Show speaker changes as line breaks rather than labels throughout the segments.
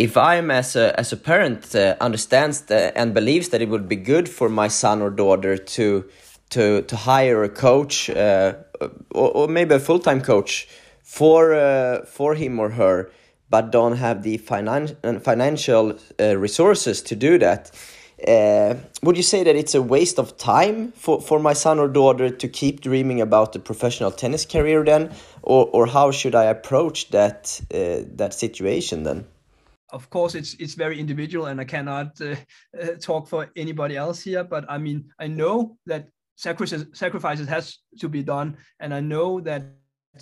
if I'm as a as a parent uh, understands the, and believes that it would be good for my son or daughter to to to hire a coach uh, or, or, maybe a full time coach for uh, for him or her, but don't have the finan- financial uh, resources to do that. Uh, would you say that it's a waste of time for, for my son or daughter to keep dreaming about a professional tennis career then, or, or how should I approach that uh, that situation then?
Of course, it's it's very individual, and I cannot uh, uh talk for anybody else here. But I mean, I know that sacrifices sacrifices has to be done, and I know that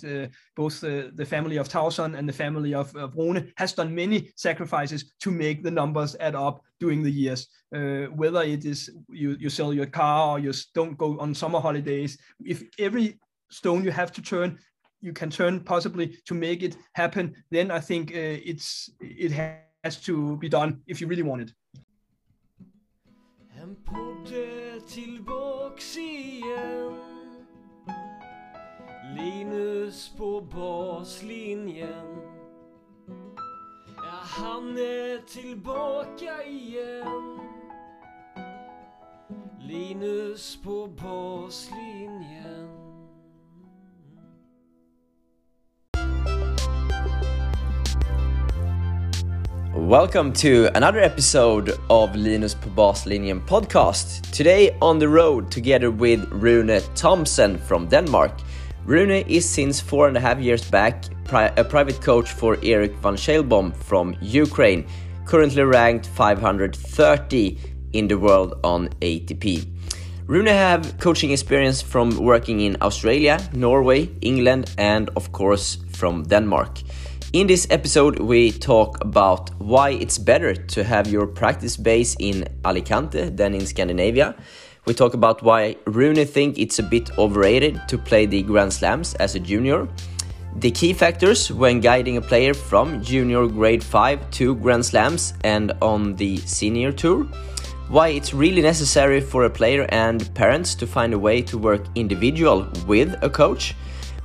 uh, both the, the family of Tauson and the family of, of Rune has done many sacrifices to make the numbers add up during the years. Uh, whether it is you, you sell your car or you don't go on summer holidays, if every stone you have to turn, you can turn possibly to make it happen, then I think uh, it's it has to be done if you really want it. En tillbaks igen Linus på baslinjen. Ja, han är tillbaka igen Linus på baslinjen
Welcome to another episode of Linus på baslinjen podcast. Today on the road together with Rune Thompson from Denmark. Rune is since four and a half years back pri a private coach for Eric Vanshelboim from Ukraine, currently ranked 530 in the world on ATP. Rune have coaching experience from working in Australia, Norway, England, and of course from Denmark. In this episode, we talk about why it's better to have your practice base in Alicante than in Scandinavia. We talk about why Rune think it's a bit overrated to play the Grand Slams as a junior, the key factors when guiding a player from junior grade 5 to Grand Slams and on the senior tour, why it's really necessary for a player and parents to find a way to work individual with a coach.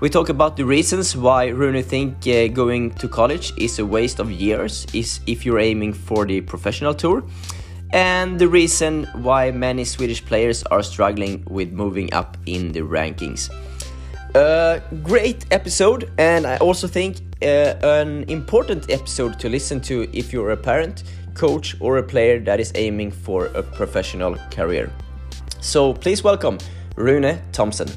We talk about the reasons why Rune think uh, going to college is a waste of years is if you're aiming for the professional tour and the reason why many Swedish players are struggling with moving up in the rankings. A great episode, and I also think uh, an important episode to listen to if you're a parent, coach, or a player that is aiming for a professional career. So please welcome Rune Thompson.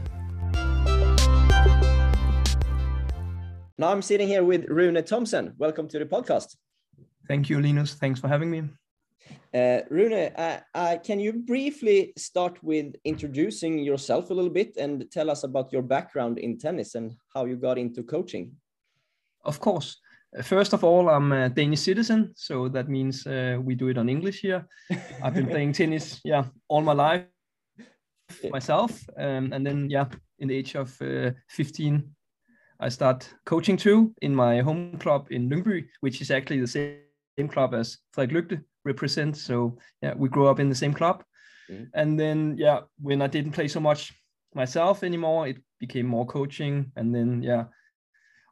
Now I'm sitting here with Rune Thompson. Welcome to the podcast.
Thank you, Linus. Thanks for having me.
Uh, Rune, uh, uh, can you briefly start with introducing yourself a little bit and tell us about your background in tennis and how you got into coaching?
Of course. Uh, first of all, I'm a Danish citizen, so that means uh, we do it on English here. I've been playing tennis, yeah, all my life myself, um, and then yeah, in the age of uh, 15, I start coaching too in my home club in Lyngby, which is actually the same club as Frederik Løchte, represent. So yeah, we grew up in the same club. Mm. And then yeah, when I didn't play so much myself anymore, it became more coaching. And then yeah,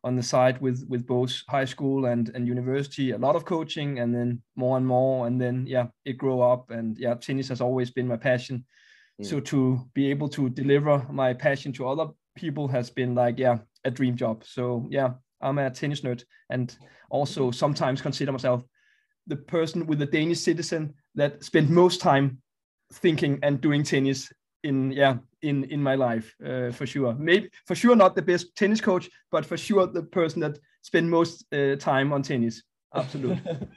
on the side with with both high school and and university, a lot of coaching, and then more and more. And then yeah, it grew up. And yeah, tennis has always been my passion. Mm. So to be able to deliver my passion to other people has been like yeah a dream job. So yeah, I'm a tennis nerd and also sometimes consider myself the person with the Danish citizen that spent most time thinking and doing tennis in yeah in in my life uh, for sure. Maybe for sure not the best tennis coach but for sure the person that spent most uh, time on tennis. Absolutely.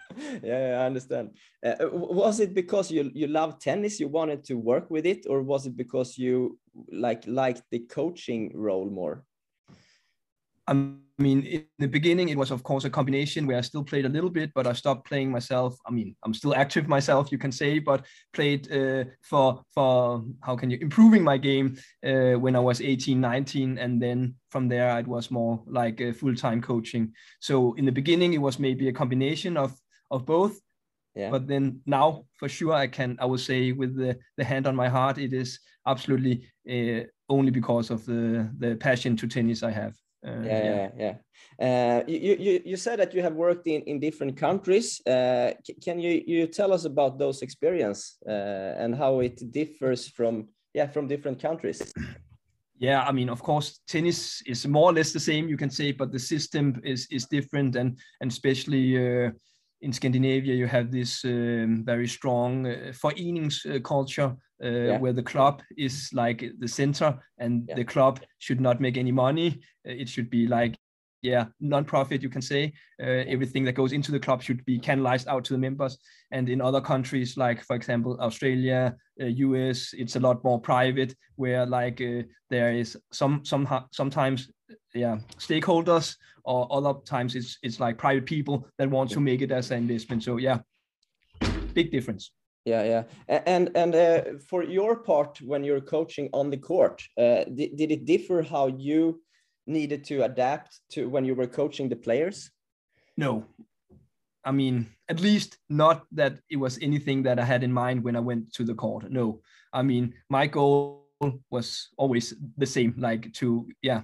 Yeah, yeah, i understand. Uh, was it because you you love tennis you wanted to work with it or was it because you like liked the coaching role more
I mean, in the beginning, it was of course a combination where I still played a little bit, but I stopped playing myself. I mean, I'm still active myself, you can say, but played uh, for for how can you improving my game uh, when I was 18, 19, and then from there it was more like a full time coaching. So in the beginning, it was maybe a combination of of both. Yeah. But then now, for sure, I can I will say with the the hand on my heart, it is absolutely uh, only because of the the passion to tennis I have.
Uh, yeah, yeah, yeah. Uh, you, you you said that you have worked in in different countries. Uh, can you you tell us about those experience uh, and how it differs from yeah from different countries?
Yeah, I mean, of course, tennis is more or less the same, you can say, but the system is is different, and and especially uh, in Scandinavia, you have this um, very strong uh, forenings uh, culture uh, yeah. where the club is like the center and yeah. the club should not make any money. Uh, it should be like, yeah, non-profit, you can say. Uh, everything that goes into the club should be canalized out to the members. And in other countries, like, for example, Australia, US, uh, it's a lot more private, where like there is some, some sometimes yeah stakeholders or other times it's it's like private people that want to make it as an investment so yeah big difference
yeah yeah. And and uh, for your part when you're coaching on the court uh, did, did it differ how you needed to adapt to when you were coaching the players?
No. I mean at least not that it was anything that i had in mind when i went to the court. No. I mean my goal was always the same like to yeah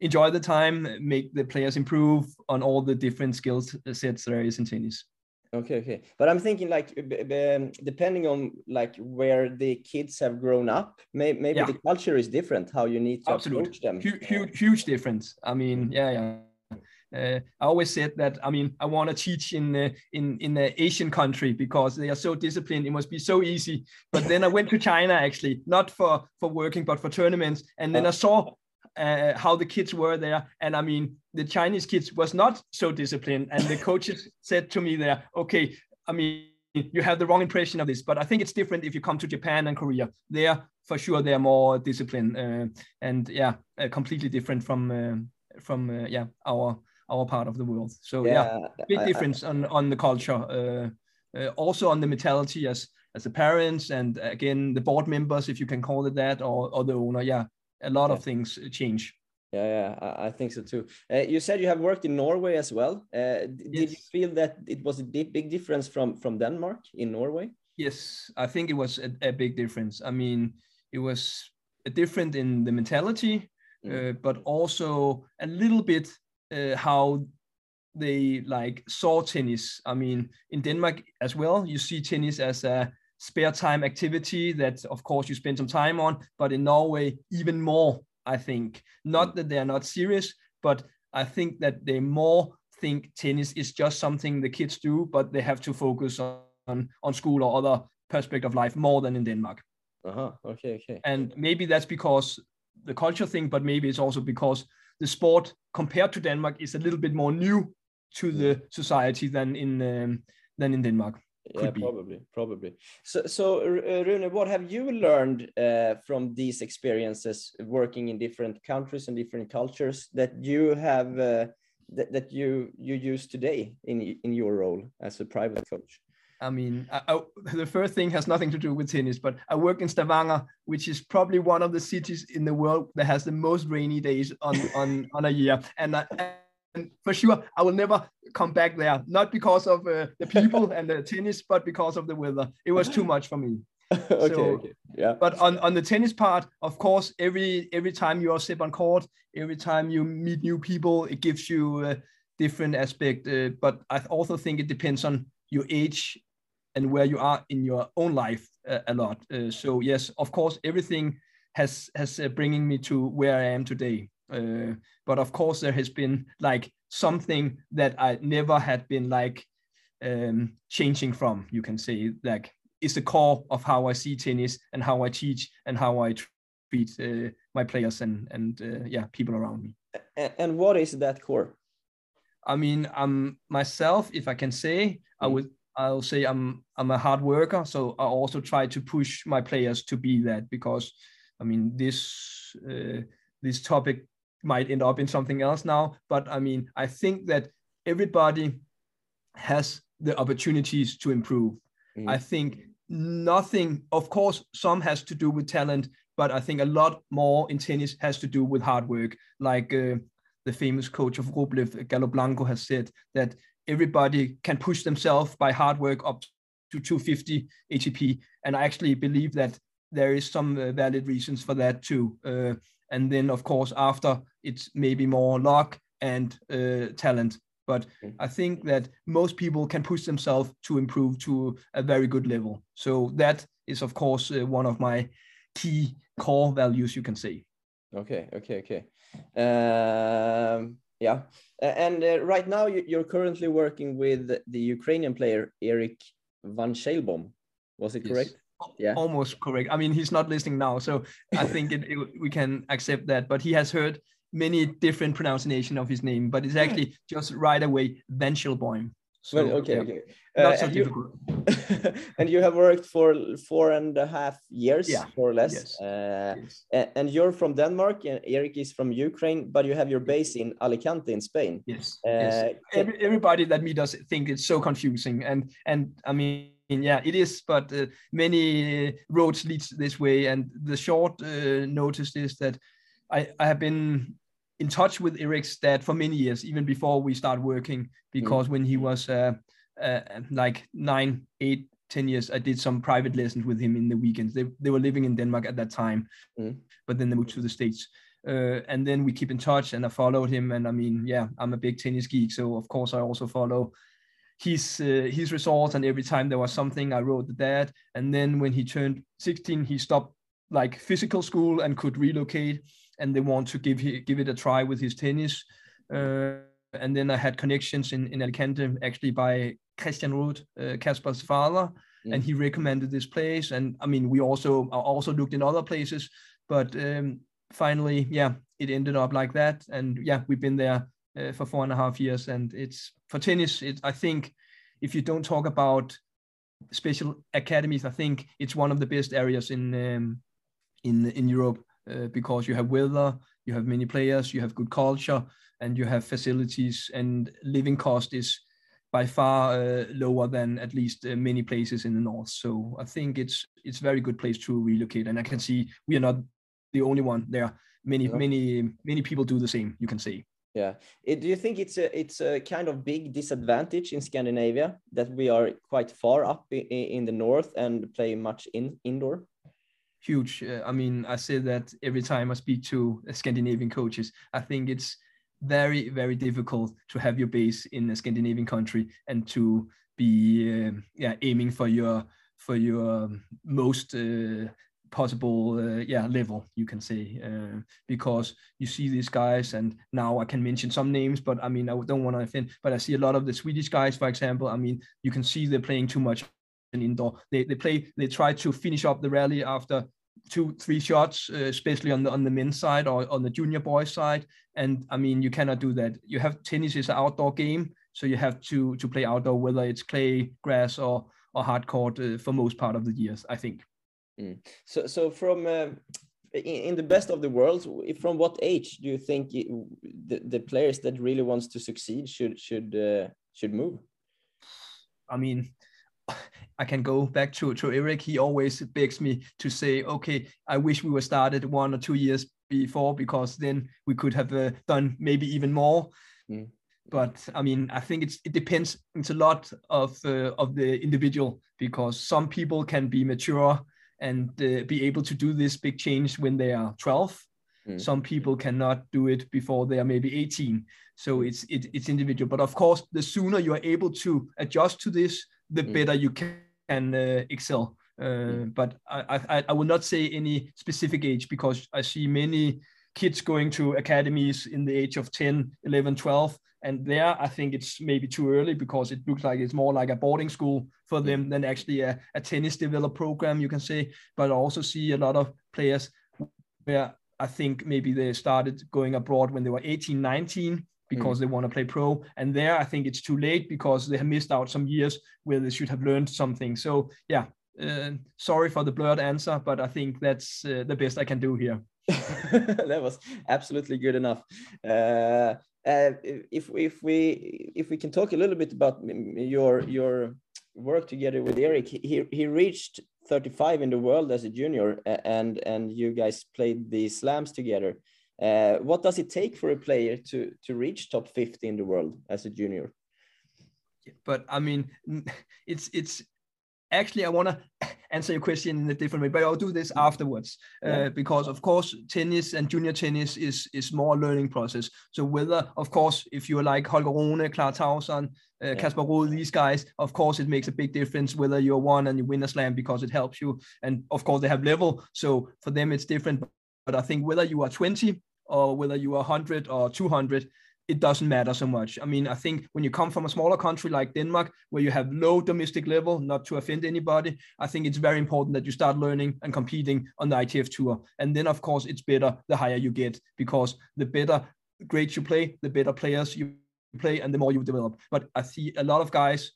enjoy the time, make the players improve on all the different skills sets there is in tennis.
Okay, okay, but I'm thinking like depending on like where the kids have grown up, maybe yeah. the culture is different. How you need to Absolutely. approach them.
Huge, huge, huge difference. I mean, yeah, yeah. Uh, I always said that. I mean, I want to teach in uh, in in the Asian country because they are so disciplined. It must be so easy. But then I went to China actually, not for for working, but for tournaments. And then I saw uh, how the kids were there. And I mean, the Chinese kids was not so disciplined. And the coaches said to me there, okay, I mean, you have the wrong impression of this, but I think it's different if you come to Japan and Korea. There, for sure, they're more disciplined, uh, and yeah, uh, completely different from uh, from uh, yeah our our part of the world. So yeah, yeah big I, difference I, on on the culture, uh, also on the mentality as as the parents and again the board members, if you can call it that, or or the owner. Yeah, a lot yeah. of things change.
Yeah, yeah, I think so too. Uh, you said you have worked in Norway as well. Uh, did yes. you feel that it was a big difference from from Denmark in Norway?
Yes, I think it was a, a big difference. I mean, it was a different in the mentality, mm. uh, but also a little bit uh, how they like saw tennis. I mean, in Denmark as well, you see tennis as a spare time activity that of course you spend some time on but in norway even more i think. Not that they are not serious but i think that they more think tennis is just something the kids do but they have to focus on on school or other perspective of life more than in denmark.
Uh-huh okay okay.
And maybe that's because the culture thing but maybe it's also because the sport compared to denmark is a little bit more new to the mm. society than in um, than in denmark
yeah probably probably. So so uh, rune what have you learned uh, from these experiences working in different countries and different cultures that you have uh, that, that you you use today in in your role as a private coach?
I mean, I, I, the first thing has nothing to do with tennis, but I work in Stavanger, which is probably one of the cities in the world that has the most rainy days on on on a year. And I, and for sure I will never come back there. Not because of uh, the people and the tennis, but because of the weather. It was too much for me.
okay, so, okay, yeah.
But on, on the tennis part, of course, every every time you are step on court, every time you meet new people, it gives you a different aspect. Uh, but I also think it depends on your age and where you are in your own life uh, a lot. Uh, so yes, of course, everything has has uh, bringing me to where I am today. Uh, but of course, there has been like something that I never had been like um, changing from. You can say like is the core of how I see tennis and how I teach and how I treat uh, my players and and uh, yeah people around me.
And what is that core?
I mean, I'm myself. If I can say, I mm. would. I'll say I'm I'm a hard worker, so I also try to push my players to be that because, I mean, this uh, this topic might end up in something else now. But I mean, I think that everybody has the opportunities to improve. Mm. I think nothing, of course, some has to do with talent, but I think a lot more in tennis has to do with hard work. Like uh, the famous coach of Rublev, Galo Blanco, has said that everybody can push themselves by hard work up to 250 ATP. And I actually believe that there is some uh, valid reasons for that too. Uh, and then of course after it's maybe more luck and uh, talent. But mm. I think that most people can push themselves to improve to a very good level. So that is of course uh, one of my key core values, you can say.
Okay, okay, okay. Um, yeah, and uh, right now you're currently working with the Ukrainian player Eric Vanshelboim. Was it correct?
Yeah almost correct i mean he's not listening now so i think it, it, we can accept that but he has heard many different pronunciation of his name but it's actually just right away Vanshelboim.
So, well, okay, yeah. okay. Not uh, so and difficult. You, and you have worked for four and a half years, yeah. more or less. Yes. Uh, yes. And you're from Denmark, and Eric is from Ukraine, but you have your base in Alicante in Spain.
Yes. Uh, yes. Every, everybody that meet us think it's so confusing, and and I mean yeah it is but uh, many roads leads this way and the short uh, notice is that I, I have been in touch with Eric's dad for many years even before we start working because mm. when he was uh, uh, like nine eight ten years i did some private lessons with him in the weekends they, they were living in denmark at that time mm. but then they moved to the states uh, and then we keep in touch and i followed him and i mean yeah i'm a big tennis geek so of course i also follow his uh, his results and every time there was something i wrote that. And then when he turned 16 he stopped like physical school and could relocate and they want to give give it a try with his tennis. Uh, and then i had connections in in alicante actually by christian Ruud, uh, father mm. and he recommended this place. And i mean we also also looked in other places but um, finally yeah it ended up like that. And yeah we've been there uh, for four and a half years. And it's for tennis. It, I think if you don't talk about special academies, I think it's one of the best areas in um, in in Europe uh, because you have weather, you have many players, you have good culture, and you have facilities. And living cost is by far uh, lower than at least uh, many places in the north. So I think it's it's very good place to relocate. And I can see we are not the only one there. Many yeah. many many people do the same. You can say.
Yeah. It, do you think it's a it's a kind of big disadvantage in Scandinavia that we are quite far up in, in the north and play much in indoor?
Huge. Uh, I mean, I say that every time I speak to Scandinavian coaches. I think it's very very difficult to have your base in a Scandinavian country and to be uh, yeah aiming for your for your most uh, possible uh, yeah level you can say uh, because you see these guys and now i can mention some names but i mean i don't want to offend but i see a lot of the swedish guys for example i mean you can see they're playing too much in indoor. They, they play they try to finish up the rally after two three shots uh, especially on the on the men's side or on the junior boys side and i mean you cannot do that. You have tennis is an outdoor game so you have to to play outdoor whether it's clay grass or or hard court uh, for most part of the years i think
Mm. So, so from uh, in, the best of the worlds, from what age do you think it, the, the players that really wants to succeed should should uh, should move?
I mean, I can go back to to Eric. He always begs me to say, okay, I wish we were started one or two years before because then we could have uh, done maybe even more. Mm but I mean, I think it's it depends. It's a lot of uh, of the individual because some people can be mature and uh, be able to do this big change when they are 12 mm. some people cannot do it before they are maybe 18 so it's it, it's individual but of course the sooner you are able to adjust to this the mm. better you can uh, excel uh, mm. but I, I i will not say any specific age because i see many kids going to academies in the age of 10 11 12 and there, I think it's maybe too early because it looks like it's more like a boarding school for them than actually a, a tennis develop program, you can say. But I also see a lot of players where I think maybe they started going abroad when they were 18, 19 because mm. they want to play pro. And there, I think it's too late because they have missed out some years where they should have learned something. So, yeah, uh, sorry for the blurred answer, but I think that's uh, the best I can do here.
that was absolutely good enough. Uh, uh, if if we if we can talk a little bit about your your work together with Eric, he he reached 35 in the world as a junior, and and you guys played the slams together. Uh, what does it take for a player to to reach top 50 in the world as a junior?
But I mean, it's it's actually I want to answer your question in a different way, but I'll do this afterwards uh, because, of course, tennis and junior tennis is is more learning process. So whether, of course, if you're like Holger Rune, Clara Tauson, uh, Casper Ruud, these guys, of course, it makes a big difference whether you're one and you win a slam because it helps you. And of course, they have level, so for them it's different. But I think whether you are 20 or whether you are 100 or 200, it doesn't matter so much. I mean, I think when you come from a smaller country like Denmark, where you have low domestic level, not to offend anybody, I think it's very important that you start learning and competing on the ITF tour. And then, of course, it's better the higher you get because the better grades you play, the better players you play, and the more you develop. But I see a lot of guys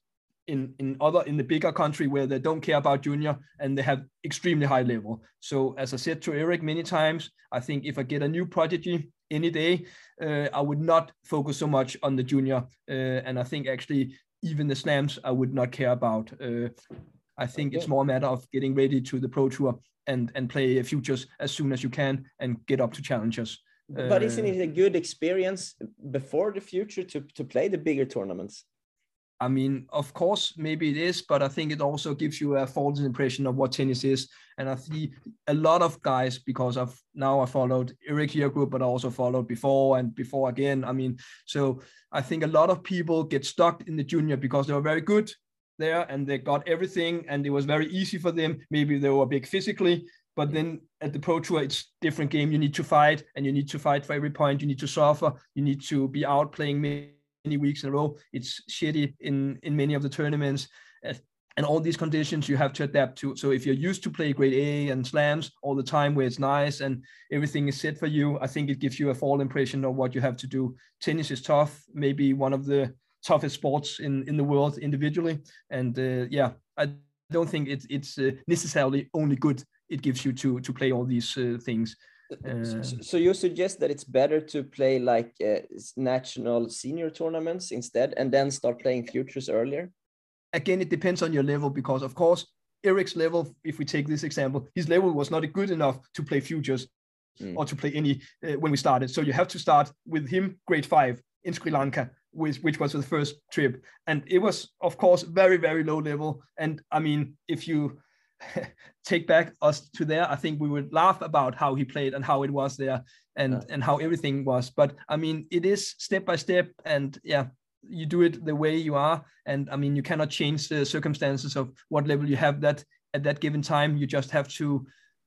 in in other in the bigger country where they don't care about junior and they have extremely high level. So as I said to Eric many times, I think if I get a new prodigy any day, uh, I would not focus so much on the junior. Uh, and I think actually even the slams I would not care about. Uh, I think it's more a matter of getting ready to the pro tour and and play futures as soon as you can and get up to challenges.
But isn't it a good experience before the future to to play the bigger tournaments?
I mean, of course, maybe it is, but I think it also gives you a false impression of what tennis is. And I see a lot of guys because I've now I followed Erik here Group, but I also followed before and before again. I mean, so I think a lot of people get stuck in the junior because they were very good there and they got everything and it was very easy for them. Maybe they were big physically, but then at the pro tour it's different game. You need to fight and you need to fight for every point. You need to suffer. You need to be out playing many weeks in a row. It's shitty in in many of the tournaments. And all these conditions you have to adapt to. So if you're used to play grade A and slams all the time where it's nice and everything is set for you, I think it gives you a false impression of what you have to do. Tennis is tough, maybe one of the toughest sports in, in the world individually. And uh, yeah, I don't think it's, it's uh, necessarily only good it gives you to, to play all these uh, things.
Uh, so you suggest that it's better to play like uh, national senior tournaments instead and then start playing futures earlier?
Again it depends on your level because of course eric's level if we take this example his level was not good enough to play futures mm. or to play any uh, when we started. So you have to start with him grade five in sri lanka which, which was the first trip. And it was of course very very low level. And i mean if you take back us to there, I think we would laugh about how he played and how it was there and yeah. and how everything was. But I mean, it is step by step, and yeah, you do it the way you are. And I mean, you cannot change the circumstances of what level you have that at that given time. You just have to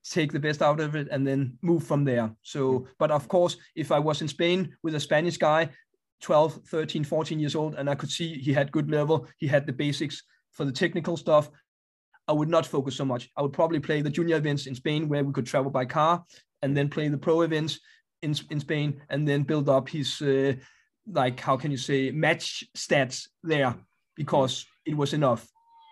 take the best out of it and then move from there. So, mm. but of course, if I was in Spain with a Spanish guy, 12, 13, 14 years old, and I could see he had good level, he had the basics for the technical stuff, I would not focus so much. I would probably play the junior events in Spain where we could travel by car and then play the pro events in, in Spain and then build up his, uh, like, how can you say, match stats there because it was enough.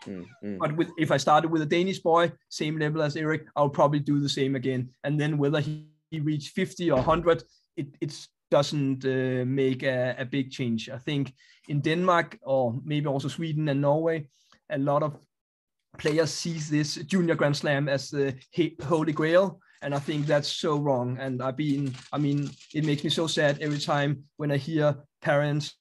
Mm, mm. But with, if I started with a Danish boy, same level as Eric, I'll probably do the same again. And then whether he, he reached 50 or 100, it it doesn't uh, make a, a big change. I think in Denmark or maybe also Sweden and Norway, a lot of players sees this junior grand slam as the holy grail and i think that's so wrong and i've been i mean it makes me so sad every time when i hear parents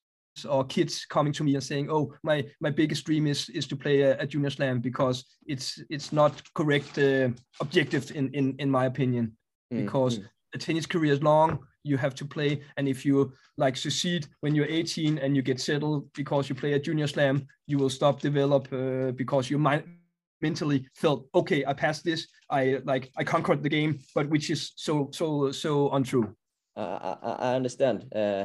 or kids coming to me and saying oh my my biggest dream is is to play a, a junior slam because it's it's not correct uh, objective in in in my opinion mm, because mm. a tennis career is long you have to play and if you like succeed when you're 18 and you get settled because you play a junior slam you will stop develop uh, because you might mentally felt okay i passed this. I like i conquered the game but which is so so so untrue.
Uh, I, I, understand uh,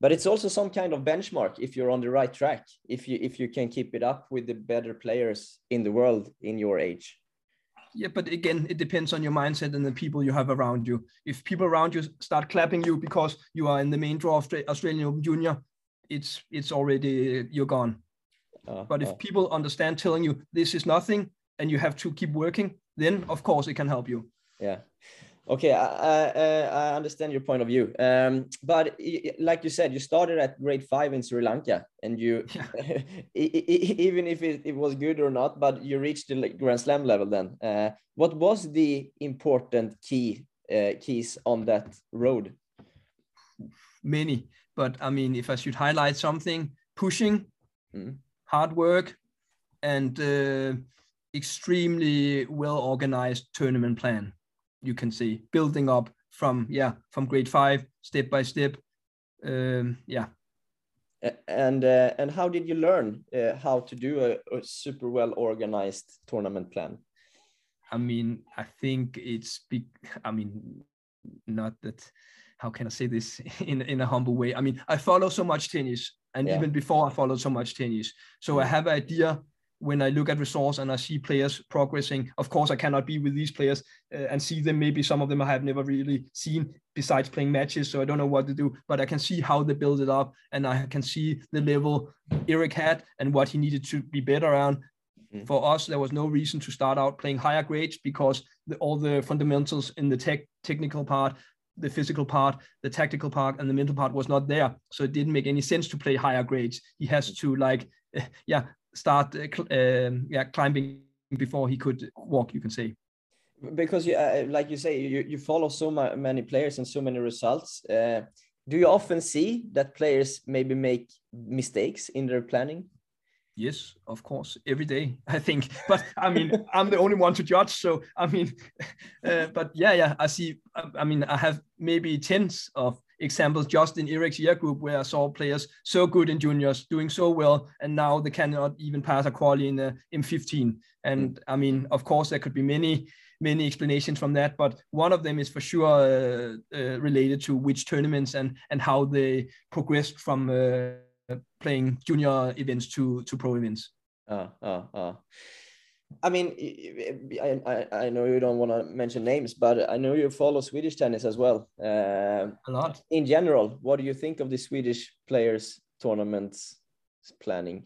but it's also some kind of benchmark if you're on the right track if you if you can keep it up with the better players in the world in your age.
Yeah but again it depends on your mindset and the people you have around you. If people around you start clapping you because you are in the main draw of australian junior it's it's already you're gone uh, but if uh. people understand telling you this is nothing and you have to keep working, then of course it can help you.
Yeah. Okay, I, I, I understand your point of view. Um, but like you said, you started at grade five in Sri Lanka, and you, yeah. even if it, it, was good or not, but you reached the Grand Slam level. Then, uh, what was the important key uh, keys on that road?
Many, but I mean, if I should highlight something, pushing, mm hard work, and uh, extremely well organized tournament plan. You can see building up from yeah from grade five step by step. Um, yeah.
And uh, and how did you learn uh, how to do a, a super well organized tournament plan?
I mean, I think it's big. I mean, not that. How can I say this in in a humble way? I mean, I follow so much tennis, and yeah. even before I followed so much tennis, so I have an idea when I look at resource and I see players progressing. Of course, I cannot be with these players uh, and see them. Maybe some of them I have never really seen besides playing matches, so I don't know what to do. But I can see how they build it up, and I can see the level Eric had and what he needed to be better on. Mm. For us, there was no reason to start out playing higher grades because the, all the fundamentals in the tech technical part, the physical part, the tactical part, and the mental part was not there. So it didn't make any sense to play higher grades. He has to like, yeah, start uh, yeah climbing before he could walk. You can say
because you uh, like you say you, you follow so many players and so many results. Uh, do you often see that players maybe make mistakes in their planning?
Yes, of course, every day I think. But I mean, I'm the only one to judge, so I mean, uh, but yeah, yeah, I see. I, I, mean, I have maybe tens of examples just in Eric's year group where I saw players so good in juniors doing so well, and now they cannot even pass a quality in the M15. And mm. I mean, of course, there could be many many explanations from that, but one of them is for sure uh, uh, related to which tournaments and and how they progressed from uh, playing junior events to to pro events.
Uh, uh, uh. I mean, I, I, I know you don't want to mention names, but I know you follow Swedish tennis as well.
Uh, a lot.
In general, what do you think of the Swedish players tournaments planning?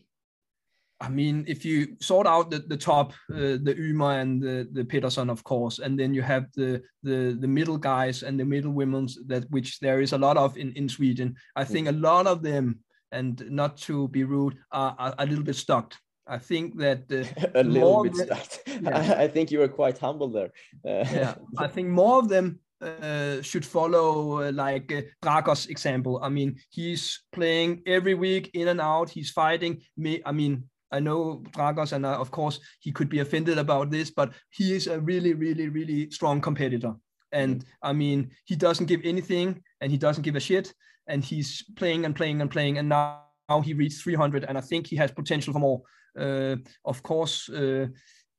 I mean, if you sort out the, the top, uh, the Ymer and the, the Peterson, of course, and then you have the, the the middle guys and the middle women's that which there is a lot of in, in Sweden. I think mm. a lot of them, and not to be rude, are, are a little bit stuck I think that
uh, a little bit stuck. Yeah. I, think you were quite humble there.
Uh, yeah, I think more of them uh, should follow uh, like uh, Dragos example. I mean, he's playing every week in and out. He's fighting me. I mean, I know Dragos, and uh, of course he could be offended about this, but he is a really, really, really strong competitor. And mm. I mean, he doesn't give anything, and he doesn't give a shit, and he's playing and playing and playing, and now, now he reached 300, and I think he has potential for more. Uh, of course, uh,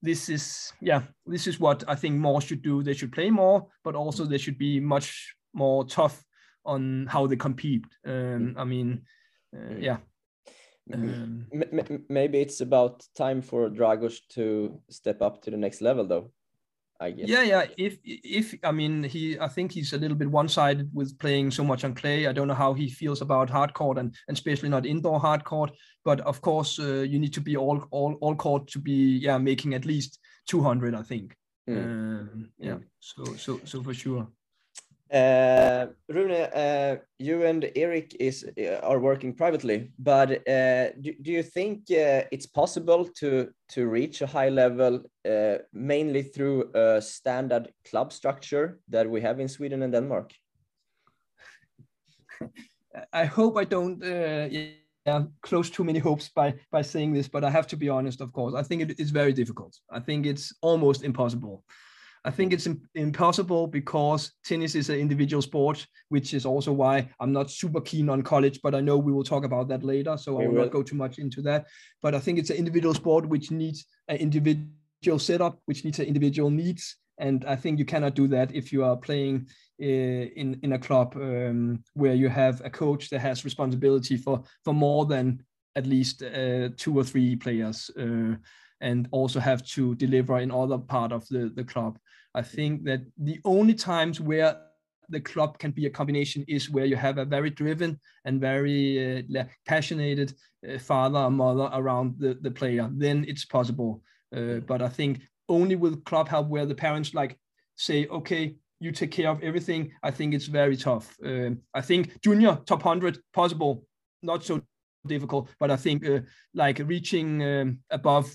this is yeah, this is what I think more should do. They should play more, but also they should be much more tough on how they compete. Um, I mean, uh, yeah.
Um, maybe it's about time for Dragos to step up to the next level, though. I guess.
Yeah, yeah. If if I mean he, I think he's a little bit one-sided with playing so much on clay. I don't know how he feels about hard court and, and especially not indoor hard court. But of course, uh, you need to be all all all court to be yeah making at least 200. I think. Mm. Um, yeah. So so so for sure.
Uh, Rune, uh, you and Eric is uh, are working privately, but uh, do, do you think uh, it's possible to to reach a high level uh, mainly through a standard club structure that we have in Sweden and Denmark?
I hope I don't yeah, close too many hopes by by saying this, but I have to be honest. Of course, I think it is very difficult. I think it's almost impossible. I think it's impossible because tennis is an individual sport, which is also why I'm not super keen on college, but I know we will talk about that later. So we I will, will not go too much into that. But I think it's an individual sport which needs an individual setup, which needs an individual needs. And I think you cannot do that if you are playing uh, in, in a club um, where you have a coach that has responsibility for, for more than at least uh, two or three players. Uh, and also have to deliver in other part of the, the club. I think that the only times where the club can be a combination is where you have a very driven and very uh, passionate uh, father or mother around the, the player. Then it's possible. Uh, but I think only with club help where the parents like say, okay, you take care of everything. I think it's very tough. Um, I think junior top 100 possible, not so difficult, but I think uh, like reaching um, above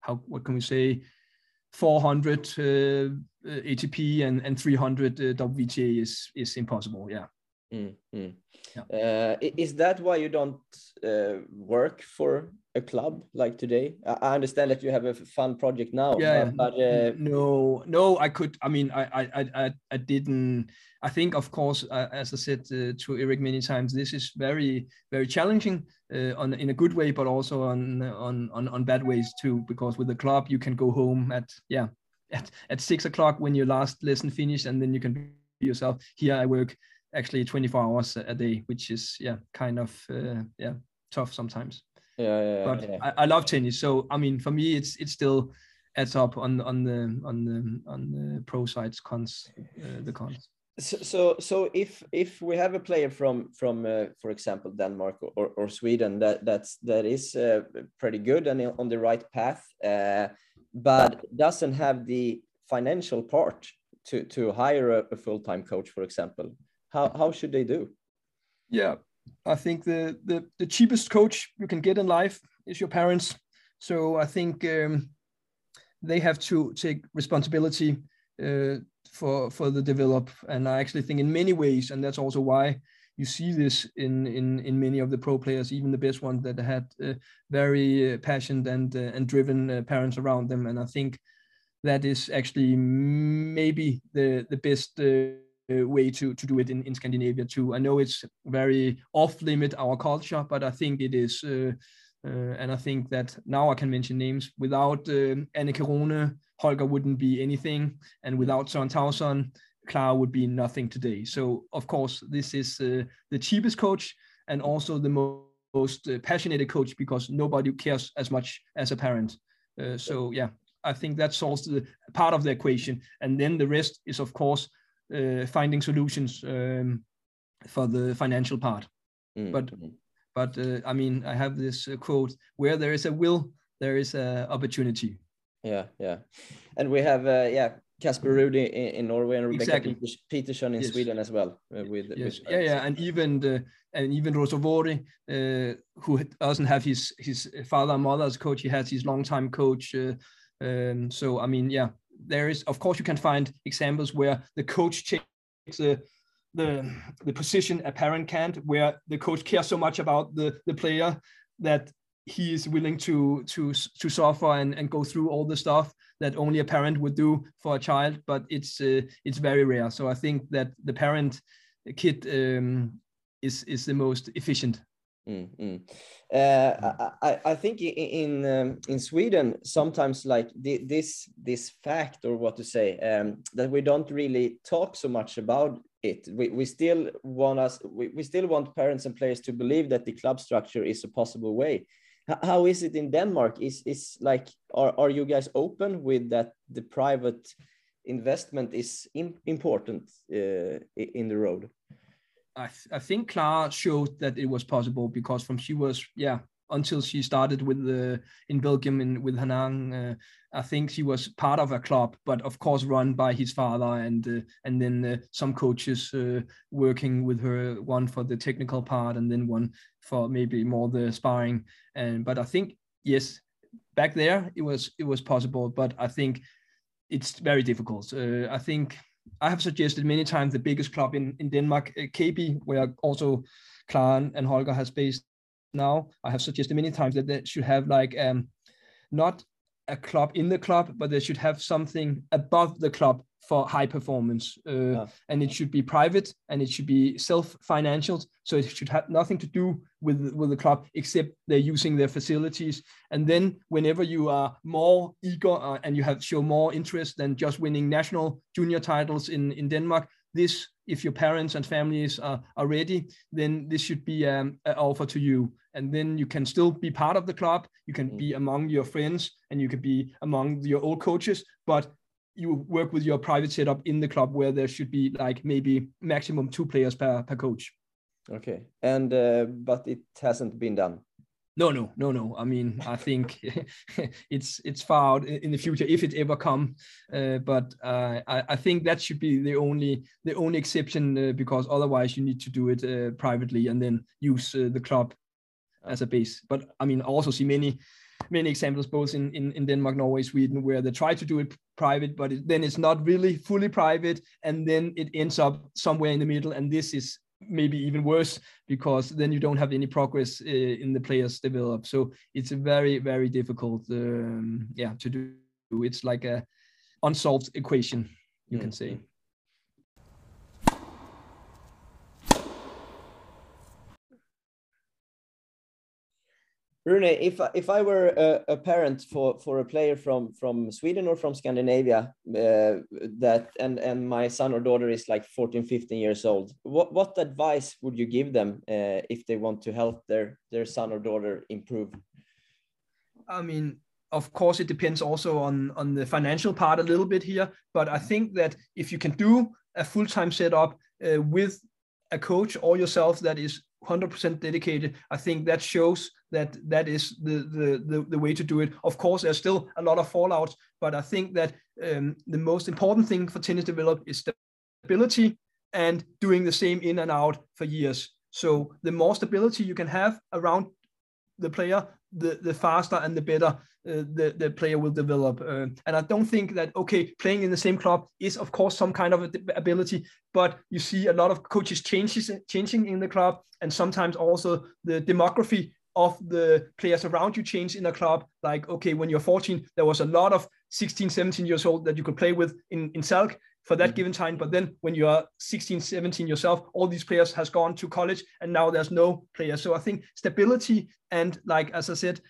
how, what can we say? 400 uh, ATP and, and 300 uh, WTA is is impossible. Yeah.
Mm, mm. Yeah. Uh, is that why you don't uh, work for a club like today? I understand that you have a fun project now.
Yeah, but, uh... no, no, I could. I mean, I, I, I, I didn't. I think, of course, uh, as I said uh, to Eric many times, this is very, very challenging uh, on in a good way, but also on on on on bad ways too. Because with the club, you can go home at yeah at, at six o'clock when your last lesson finished, and then you can be yourself. Here, I work actually 24 hours a day, which is yeah kind of uh, yeah tough sometimes.
Yeah, yeah.
But
yeah.
I, I love tennis, so I mean for me it's it's still adds up on on the on the on the pro sides cons uh, the cons.
So, so so if if we have a player from from uh, for example Denmark or, or Sweden that that's that is uh, pretty good and on the right path, uh, but doesn't have the financial part to to hire a, a full time coach, for example how how should they do?
Yeah, I think the the the cheapest coach you can get in life is your parents. So I think um, they have to take responsibility uh, for for the develop. And I actually think in many ways, and that's also why you see this in in in many of the pro players, even the best ones that had uh, very uh, passionate and uh, and driven uh, parents around them. And I think that is actually maybe the the best uh, way to, to do it in, in Scandinavia too. I know it's very off limit our culture, but I think it is. Uh, uh, and I think that now I can mention names. Without uh, Aneke Rune, Holger wouldn't be anything, and without Søren Tauson, Clara would be nothing today. So of course, this is uh, the cheapest coach and also the mo- most uh, passionate coach because nobody cares as much as a parent. Uh, so yeah, I think that solves the part of the equation, and then the rest is of course uh, finding solutions um, for the financial part. Mm-hmm. But but uh, I mean, I have this uh, quote: "Where there is a will, there is a opportunity."
Yeah, yeah, and we have uh, yeah Casper Ruud in, in, Norway and Rebecca exactly. Peterson in yes. Sweden as well. Uh, with,
yes. with yeah, yeah, and even the and even Ruusuvuori, uh, who doesn't have his his father and mother as coach, he has his longtime coach. Uh, um, so I mean, yeah, there is, of course, you can find examples where the coach takes the the the position a parent can't, where the coach cares so much about the the player that he is willing to to to suffer and, and go through all the stuff that only a parent would do for a child but it's uh, it's very rare. So i think that the parent kid um, is is the most efficient
Mm, mm. Uh, I, I think in um, in Sweden sometimes like the, this this fact or what to say um, that we don't really talk so much about it. We, we still want us we, we still want parents and players to believe that the club structure is a possible way. H how is it in Denmark? Is is like are are you guys open with that the private investment is important uh, in the road?
I, th- I think Clara showed that it was possible because from she was yeah until she started with the in Belgium and with Henin, uh, I think she was part of a club, but of course run by his father and uh, and then uh, some coaches uh, working with her, one for the technical part and then one for maybe more the sparring. And but I think yes, back there it was it was possible, but I think it's very difficult. Uh, I think I have suggested many times the biggest club in, in Denmark, uh, KB, where also Clara and Holger has based now. I have suggested many times that they should have like um, not a club in the club, but they should have something above the club for high performance. Uh, yeah. And it should be private and it should be self-financial. So it should have nothing to do with, with the club except they're using their facilities. And then whenever you are more eager uh, and you have show more interest than just winning national junior titles in, in Denmark, this, if your parents and families are, are ready, then this should be um, an offer to you. And then you can still be part of the club. You can mm. be among your friends and you can be among your old coaches, but you work with your private setup in the club where there should be like maybe maximum two players per, per coach.
Okay. And, uh, but it hasn't been done.
No, no, no, no. I mean, I think it's it's far out in the future if it ever come. Uh, but uh, I, I think that should be the only the only exception uh, because otherwise you need to do it uh, privately and then use uh, the club as a base. But I mean, I also see many many examples both in, in, in Denmark, Norway, Sweden, where they try to do it private, but it, then it's not really fully private, and then it ends up somewhere in the middle. And this is maybe even worse because then you don't have any progress uh, in the players develop. So it's a very very difficult, um, yeah, to do. It's like a unsolved equation, you mm. can say.
Rune, if if I were a, a, parent for for a player from from Sweden or from Scandinavia uh, that and and my son or daughter is like 14 15 years old what what advice would you give them uh, if they want to help their their son or daughter improve?
I mean of course it depends also on on the financial part a little bit here but I think that if you can do a full-time setup uh, with a coach or yourself that is 100% dedicated. I think that shows that that is the, the, the the way to do it. Of course there's still a lot of fallouts but i think that um, the most important thing for tennis develop is stability and doing the same in and out for years. So the more stability you can have around the player the the faster and the better uh, the the player will develop. Uh, and I don't think that okay, playing in the same club is of course some kind of ability, but you see a lot of coaches changes changing in the club, and sometimes also the demography of the players around you change in a club. Like okay, when you're 14, there was a lot of 16, 17 years old that you could play with in in Salk for that mm-hmm. given time. But then when you are 16, 17 yourself, all these players has gone to college and now there's no players. So I think stability and like, as I said,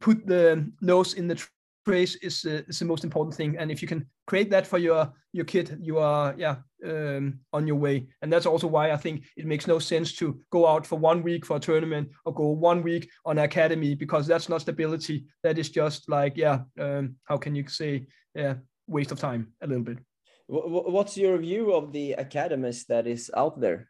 put the nose in the trace is, uh, is the most important thing. And if you can create that for your, your kid, you are, yeah, um, on your way. And that's also why I think it makes no sense to go out for one week for a tournament or go one week on academy because that's not stability. That is just like, yeah, um, how can you say, yeah, waste of time a little bit.
What's your view of the academies that is out there?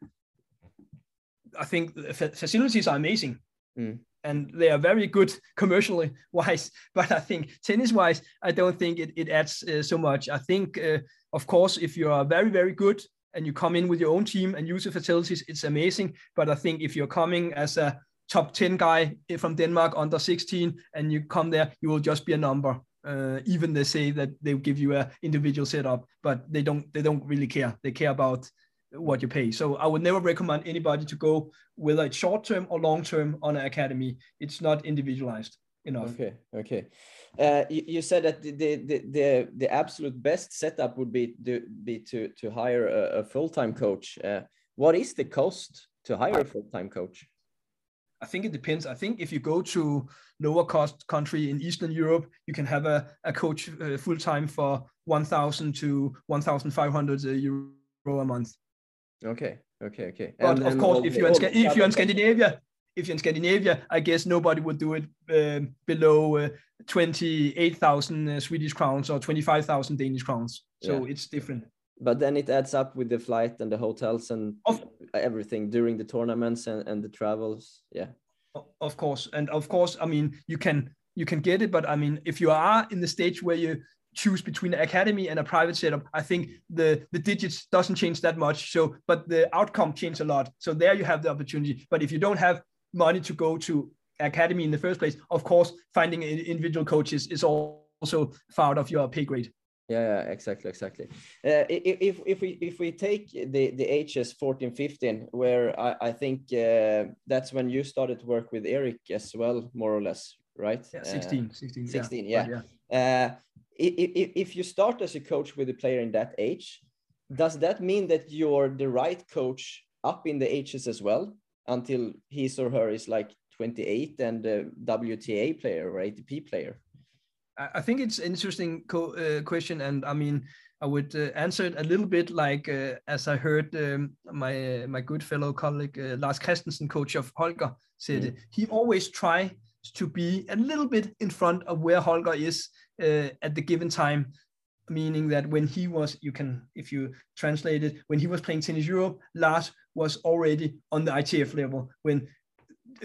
I think the facilities are amazing. Mm. And they are very good commercially wise, but I think tennis wise, I don't think it, it adds uh, so much. I think, uh, of course, if you are very, very good and you come in with your own team and use the facilities, it's amazing. But I think if you're coming as a top 10 guy from Denmark under 16 and you come there, you will just be a number. Uh, even they say that they give you a individual setup, but they don't they don't really care. They care about what you pay. So I would never recommend anybody to go whether it's short term or long term on an academy. It's not individualized enough.
Okay, okay. Uh, you, you, said that the, the the the absolute best setup would be to be to to hire a, a full time coach. Uh, what is the cost to hire a full time coach?
I think it depends. I think if you go to lower cost country in Eastern Europe, you can have a, a coach uh, full time for 1,000 to 1,500 euro a month.
Okay, okay, okay.
But and of course, if you're in if you're in Scandinavia, if you're in Scandinavia, I guess nobody would do it uh, below uh, 28,000 uh, Swedish crowns or 25,000 Danish crowns. So yeah. it's different
but then it adds up with the flight and the hotels and of, everything during the tournaments and, and the travels yeah
of course and of course i mean you can you can get it but i mean if you are in the stage where you choose between an academy and a private setup i think the the digits doesn't change that much. So but the outcome changes a lot. So there you have the opportunity. But if you don't have money to go to academy in the first place of course finding individual coaches is also far out of your pay grade.
Yeah, yeah exactly exactly. Uh, if if we if we take the the hs 14 15 where i i think uh, that's when you started to work with eric as well more or less right?
Yeah 16 uh, 16
16 yeah, yeah. yeah. If, if you start as a coach with a player in that age does that mean that you're the right coach up in the hs as well until his or her is like 28 and a wta player or atp player
I think it's an interesting co- uh, question, and I mean, I would uh, answer it a little bit like uh, as I heard um, my uh, my good fellow colleague uh, Lars Christensen, coach of Holger, said mm. he always tries to be a little bit in front of where Holger is uh, at the given time. Meaning that when he was, you can, if you translate it, when he was playing tennis Europe, Lars was already on the ITF level. When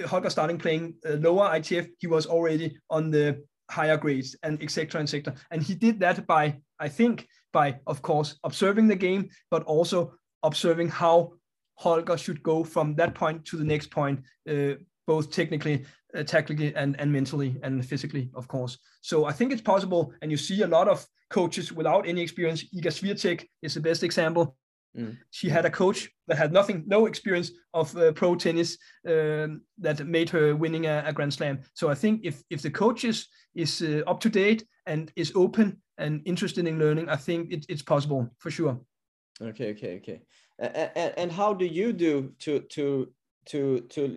Holger started playing lower ITF, he was already on the higher grades and etc etc and he did that by i think by of course observing the game but also observing how holger should go from that point to the next point uh, both technically uh, tactically and, and mentally and physically of course so i think it's possible and you see a lot of coaches without any experience iga swiatek is the best example Mm. She had a coach that had nothing, no experience of uh, pro tennis um, that made her winning a, a, Grand Slam. So I think if if the coach is is uh, up to date and is open and interested in learning, I think it, it's possible for sure.
Okay, okay, okay. And, and how do you do to to to to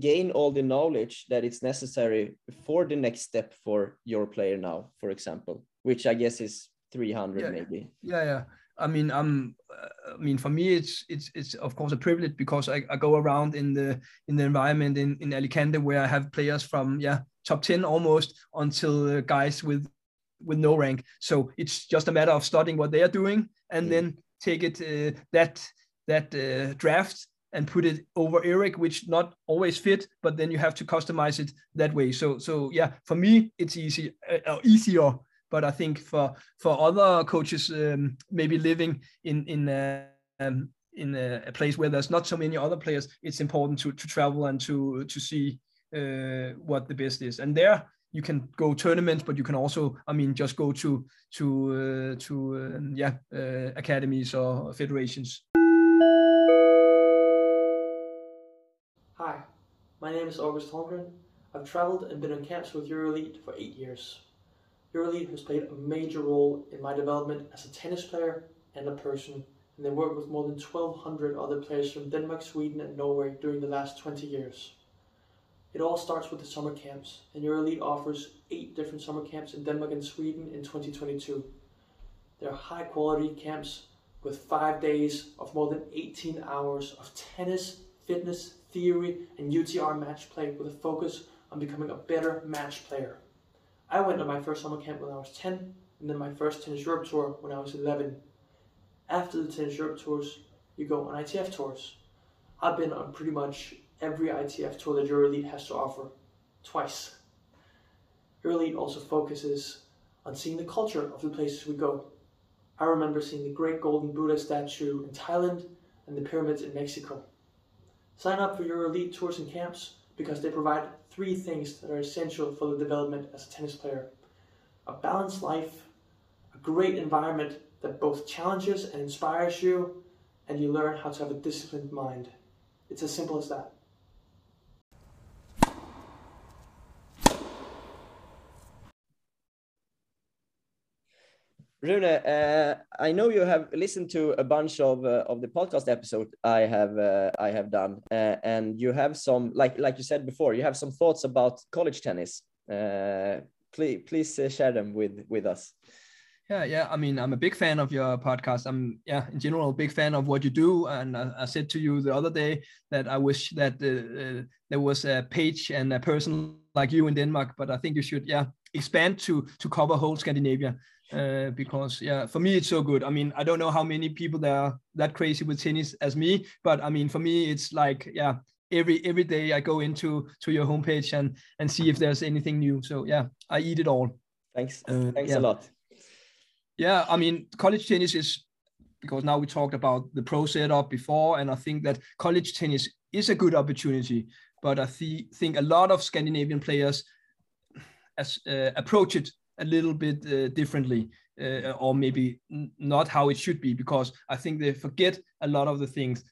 gain all the knowledge that it's necessary for the next step for your player now, for example, which I guess is 300
yeah,
maybe.
Yeah, yeah. I mean, I'm. Uh, I mean, for me, it's it's it's of course a privilege because I, I go around in the in the environment in in Alicante where I have players from yeah top ten almost until uh, guys with with no rank. So it's just a matter of studying what they are doing and mm. then take it uh, that that uh, draft and put it over Eric, which not always fit, but then you have to customize it that way. So so yeah, for me it's easy uh, easier but I think for for other coaches, um, maybe living in in a, um, in a, a, place where there's not so many other players, it's important to to travel and to to see uh, what the best is. And there you can go tournaments, but you can also, I mean, just go to to uh, to um, yeah uh, academies or federations.
Hi, my name is August Holmgren. I've traveled and been on camps with EuroElite for eight years. EuroElite has played a major role in my development as a tennis player and a person, and they worked with more than 1,200 other players from Denmark, Sweden, and Norway during the last 20 years. It all starts with the summer camps, and EuroElite offers eight different summer camps in Denmark and Sweden in 2022. They're high quality camps with five days of more than 18 hours of tennis, fitness, theory, and UTR match play with a focus on becoming a better match player. I went on my first summer camp when I was 10, and then my first Tennis Europe tour when I was 11. After the Tennis Europe tours, you go on ITF tours. I've been on pretty much every ITF tour that EuroElite has to offer, twice. EuroElite also focuses on seeing the culture of the places we go. I remember seeing the great golden Buddha statue in Thailand and the pyramids in Mexico. Sign up for EuroElite tours and camps because they provide three things that are essential for the development as a tennis player a balanced life, a great environment that both challenges and inspires you, and you learn how to have a disciplined mind. It's as simple as that.
Rune, uh, I know you have listened to a bunch of uh, of the podcast episode I have uh, I have done, uh, and you have some like like you said before, you have some thoughts about college tennis. Uh, please please uh, share them with with us.
Yeah, yeah. I mean, I'm a big fan of your podcast. I'm, yeah, in general, a big fan of what you do. And I, I said to you the other day that I wish that uh, uh, there was a page and a person like you in Denmark. But I think you should, yeah, expand to to cover whole Scandinavia uh, because yeah, for me it's so good. I mean, I don't know how many people that are that crazy with tennis as me, but I mean, for me it's like yeah, every every day I go into to your homepage and and see if there's anything new. So yeah, I eat it all.
Thanks. Uh, Thanks yeah. a lot.
Yeah, I mean, college tennis is because now we talked about the pro setup before, and I think that college tennis is a good opportunity. But I th- think a lot of Scandinavian players as uh, approach it a little bit uh, differently uh, or maybe not how it should be because i think they forget a lot of the things.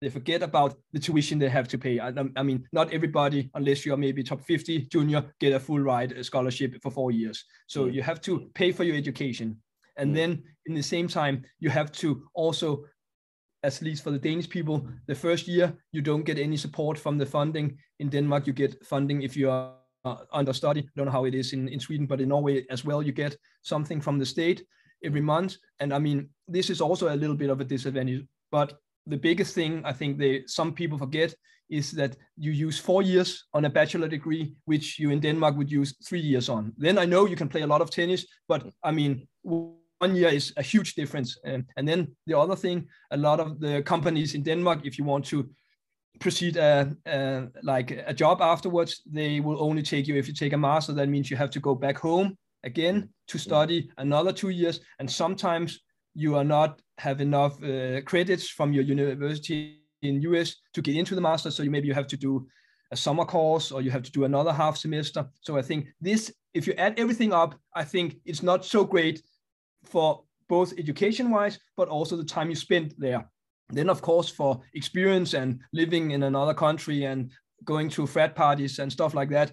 They forget about the tuition they have to pay. I, I mean not everybody unless you're maybe top 50 junior get a full ride scholarship for four years. So you have to pay for your education. And then in the same time you have to also at least for the Danish people, the first year you don't get any support from the funding. In Denmark, you get funding if you are uh, understudy. I don't know how it is in, in Sweden, but in Norway as well, you get something from the state every month. And I mean, this is also a little bit of a disadvantage. But the biggest thing I think they some people forget is that you use four years on a bachelor degree, which you in Denmark would use three years on. Then I know you can play a lot of tennis, but I mean, one year is a huge difference. And, and then the other thing, a lot of the companies in Denmark, if you want to proceed a, a, like a job afterwards they will only take you if you take a master. That means you have to go back home again to mm. study another two years. And sometimes you are not have enough uh, credits from your university in us to get into the master. So you, maybe you have to do a summer course or you have to do another half semester. So i think this if you add everything up i think it's not so great for both education wise but also the time you spend there then of course for experience and living in another country and going to frat parties and stuff like that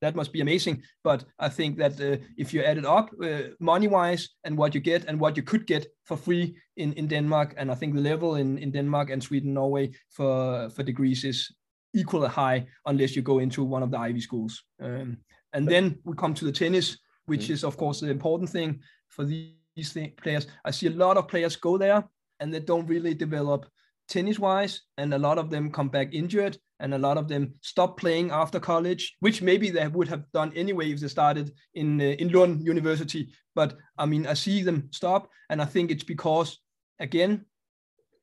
that must be amazing. But i think that uh, if you add it up uh, money wise and what you get and what you could get for free in, in denmark and i think the level in, in denmark and sweden norway for for degrees is equally high unless you go into one of the ivy schools. Um, and then we come to the tennis which mm-hmm. is of course the important thing for these players. I see a lot of players go there and they don't really develop. Tennis wise and a lot of them come back injured and a lot of them stop playing after college which maybe they would have done anyway if they started in uh, in Lund University. But I mean I see them stop and I think it's because again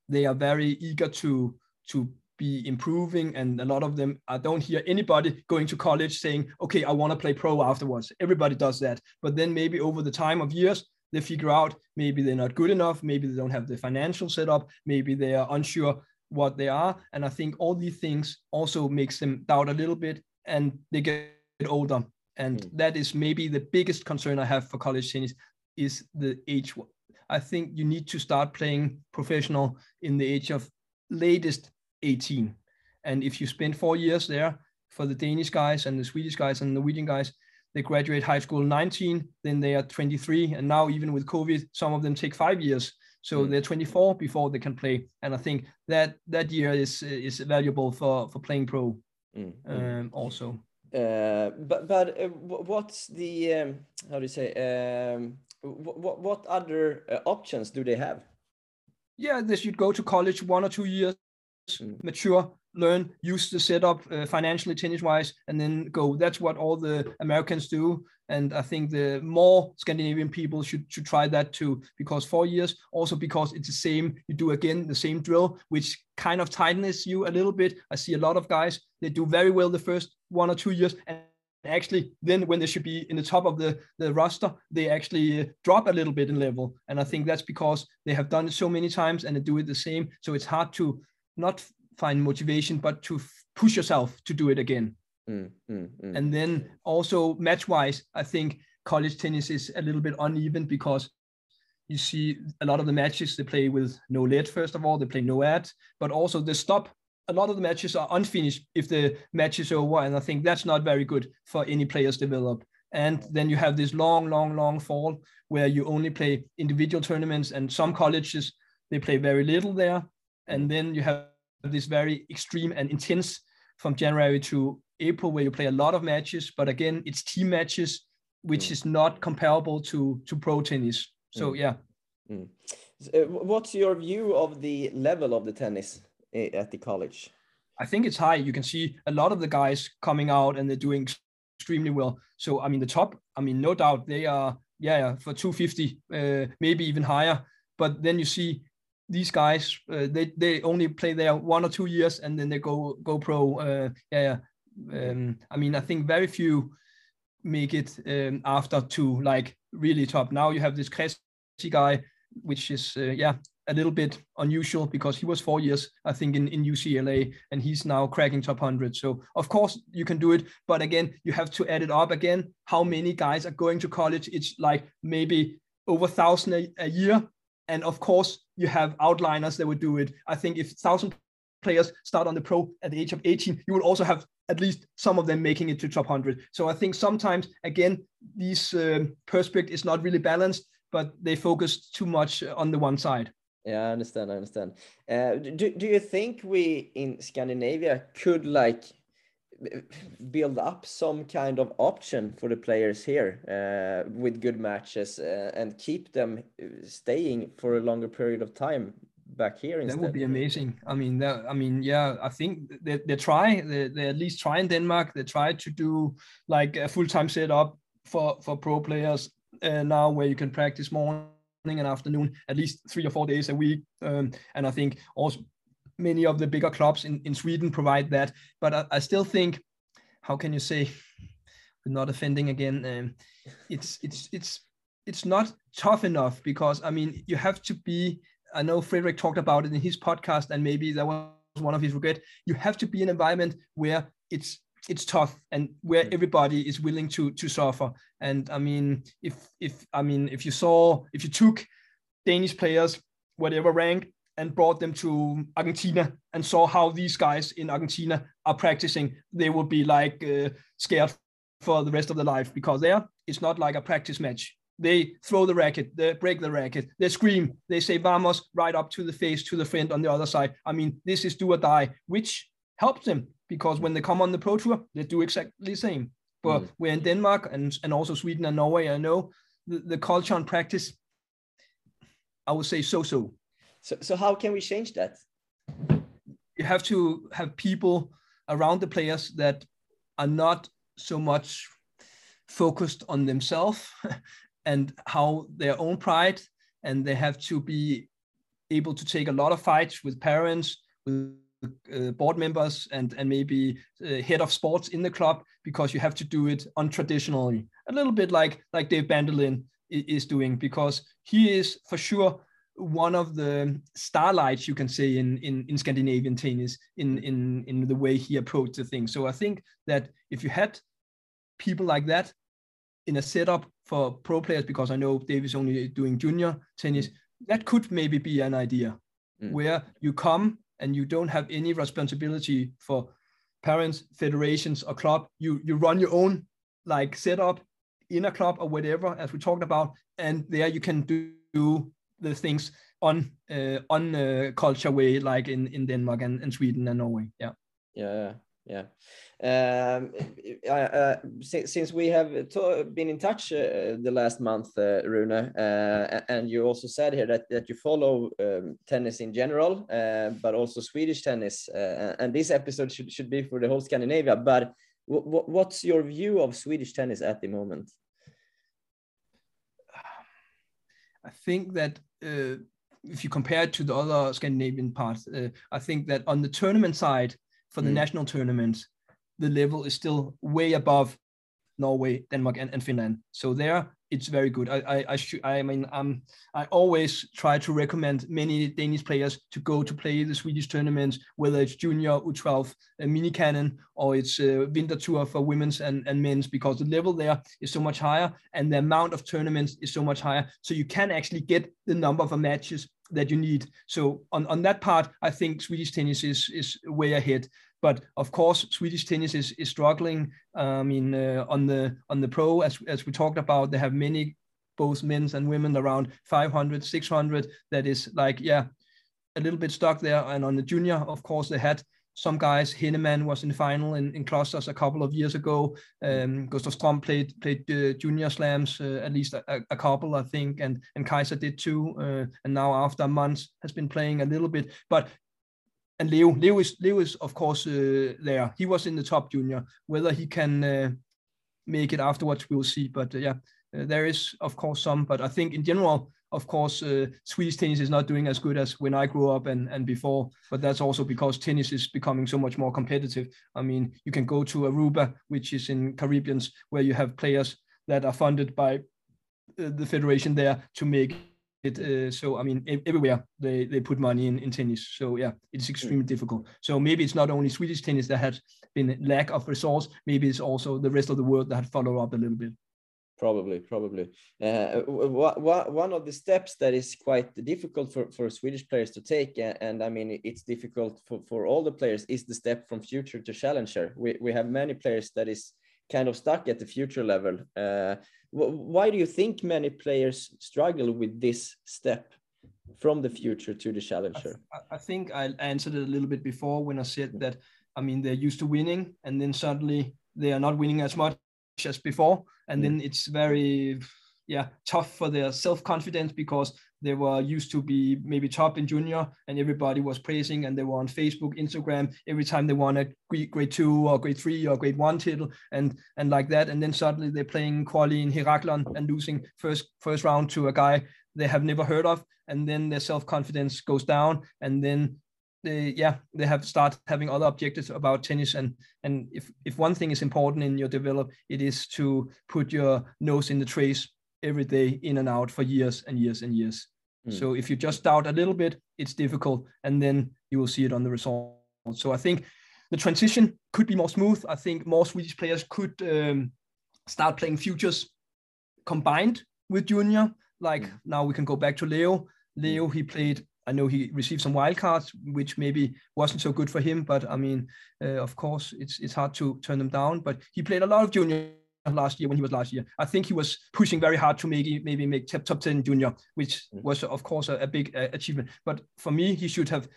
they are very eager to to be improving and a lot of them I don't hear anybody going to college saying okay I want to play pro afterwards. Everybody does that. But then maybe over the time of years they figure out maybe they're not good enough, maybe they don't have the financial setup, maybe they are unsure what they are. And I think all these things also makes them doubt a little bit and they get older. And mm. that is maybe the biggest concern I have for college tennis is the age. I think you need to start playing professional in the age of latest 18. And if you spend four years there for the Danish guys and the Swedish guys and the Norwegian guys, they graduate high school 19, then they are 23. And now, even with COVID, some of them take five years. So mm. they're 24 before they can play. And I think that that year is is valuable for, for playing pro mm. um, also.
Uh, but but uh, what's the um, how do you say um, what what other uh, options do they have?
Yeah, they should go to college one or two years. Mature, learn, use the setup uh, financially, tennis wise, and then go. That's what all the Americans do. And I think the more Scandinavian people should, should try that too, because four years, also because it's the same, you do again the same drill, which kind of tightens you a little bit. I see a lot of guys, they do very well the first one or two years. And actually then when they should be in the top of the, the roster they actually uh, drop a little bit in level and i think that's because they have done it so many times and they do it the same so it's hard to not find motivation, but to f- push yourself to do it again. Mm, mm, mm. And then also match wise, I think college tennis is a little bit uneven because you see a lot of the matches they play with no let, first of all, they play no ad, but also they stop. A lot of the matches are unfinished if the match is over. And I think that's not very good for any players develop. And then you have this long, long, long fall where you only play individual tournaments and some colleges, they play very little there. And then you have this very extreme and intense from January to April, where you play a lot of matches. But again, it's team matches, which mm. is not comparable to to pro tennis. So mm. yeah. Mm.
Uh, what's your view of the level of the tennis eh, at the college?
I think it's high. You can see a lot of the guys coming out and they're doing extremely well. So I mean, the top. I mean, no doubt they are. Yeah, yeah for 250, uh, maybe even higher. But then you see these guys uh, they they only play there one or two years and then they go go pro. Uh, yeah, um, I mean I think very few make it um, after two like really top. Now you have this Cressy guy, which is uh, yeah a little bit unusual because he was four years I think in in UCLA and he's now cracking top hundred. So of course you can do it, but again you have to add it up again. How many guys are going to college? It's like maybe over thousand a, a year and of course, you have outliners that would do it. I think if 1,000 players start on the pro at the age of 18, you will also have at least some of them making it to top 100. So I think sometimes, again, this um, is not really balanced, but they focus too much on the one side.
Yeah, I understand. I understand. Uh, do, do you think we in Scandinavia could like build up some kind of option for the players here uh, with good matches uh, and keep them uh, staying for a longer period of time back here instead.
That would be amazing. I mean, that, I mean, yeah, I think they, they try, they, they at least try in Denmark. They try to do like a full-time setup for, for pro players uh, now where you can practice morning and afternoon, at least three or four days a week. Um, and I think also many of the bigger clubs in, in Sweden provide that. But I, I still think, how can you say, not offending again, um, it's it's it's it's not tough enough because I mean you have to be. I know Frederik talked about it in his podcast, and maybe that was one of his regret. You have to be in an environment where it's it's tough and where everybody is willing to to suffer. And I mean, if if I mean if you saw if you took Danish players, whatever rank, and brought them to Argentina and saw how these guys in Argentina are practicing, they would be like uh, scared for the rest of their life because there it's not like a practice match. They throw the racket, they break the racket, they scream, they say vamos right up to the face to the friend on the other side. I mean, this is do or die, which helps them because when they come on the pro tour, they do exactly the same. But mm. we're in Denmark and, and also Sweden and Norway. I know the, the culture and practice, I would say so so.
So, so how can we change that?
You have to have people around the players that are not so much focused on themselves and how their own pride, and they have to be able to take a lot of fights with parents, with uh, board members, and and maybe uh, head of sports in the club because you have to do it untraditionally, a little bit like like Dave Bandelin is doing because he is for sure one of the starlights you can say in, in, in Scandinavian tennis in, in, in the way he approached the thing. So I think that if you had people like that in a setup for pro players, because I know Dave is only doing junior tennis, mm. that could maybe be an idea mm. where you come and you don't have any responsibility for parents, federations, or club. You you run your own like setup in a club or whatever, as we talked about, and there you can do the things on uh, on uh, culture way, like in in Denmark and, and Sweden and Norway. Yeah.
Yeah. Yeah. Um, uh, since, since we have been in touch uh, the last month, uh, Rune, uh, and you also said here that, that you follow um, tennis in general, but also Swedish tennis, and this episode should, should be for the whole Scandinavia. But what's your view of Swedish tennis at the moment?
I think that uh, if you compare it to the other Scandinavian parts, uh, I think that on the tournament side for the mm. national tournaments, the level is still way above Norway, Denmark, and, and Finland. So there, it's very good. I I I, sh- I mean um I always try to recommend many Danish players to go to play the Swedish tournaments, whether it's junior U12 a mini cannon or it's a winter tour for women's and, and men's, because the level there is so much higher and the amount of tournaments is so much higher. So you can actually get the number of matches that you need. So on, on that part, I think Swedish tennis is is way ahead. But of course, Swedish tennis is, is struggling. I mean, uh, on the on the pro, as as we talked about, they have many both men's and women around 500, 600. That is like yeah, a little bit stuck there. And on the junior, of course, they had some guys. Henneman was in the final in, in Klosters a couple of years ago. Um, Gustav Strom played played uh, junior slams uh, at least a, a, couple, I think, and and Kaiser did too. Uh, and now after months has been playing a little bit. But and Leo, Leo is Leo is of course uh, there. He was in the top junior. Whether he can uh, make it afterwards, we'll see. But uh, yeah, uh, there is of course some. But I think in general, of course, uh, Swedish tennis is not doing as good as when I grew up and and before. But that's also because tennis is becoming so much more competitive. I mean, you can go to Aruba, which is in Caribbeans, where you have players that are funded by uh, the federation there to make it, uh, so I mean, everywhere they, they put money in, in tennis. So yeah, it's extremely mm. difficult. So maybe it's not only Swedish tennis that has been lack of resource. Maybe it's also the rest of the world that had followed up a little bit.
Probably, probably. Uh, one of the steps that is quite difficult for, for Swedish players to take, and, and I mean it's difficult for, for all the players, is the step from future to challenger. We we have many players that is kind of stuck at the future level. Uh, why do you think many players struggle with this step from the future to the challenger?
I, I think I answered it a little bit before when I said that. I mean, they're used to winning, and then suddenly they are not winning as much as before, and mm. then it's very yeah tough for their self confidence because they were used to be maybe top in junior and everybody was praising and they were on facebook instagram every time they won a grade two or grade three or grade one title and and like that. And then suddenly they're playing quali in and losing first first round to a guy they have never heard of. And then their self-confidence goes down and then they yeah they have started having other objectives about tennis. And and if if one thing is important in your develop it is to put your nose in the trace every day in and out for years and years and years. Mm. So if you just doubt a little bit, it's difficult, and then you will see it on the results. So I think the transition could be more smooth. I think more Swedish players could um, start playing futures combined with junior. Like mm. now we can go back to Leo. Leo he played I know he received some wild cards, which maybe wasn't so good for him. But I mean, uh, of course, it's it's hard to turn them down. But he played a lot of junior last year when he was last year. I think he was pushing very hard to maybe maybe make top, top 10 junior, which mm. was of course a, a big uh, achievement. But for me, he should have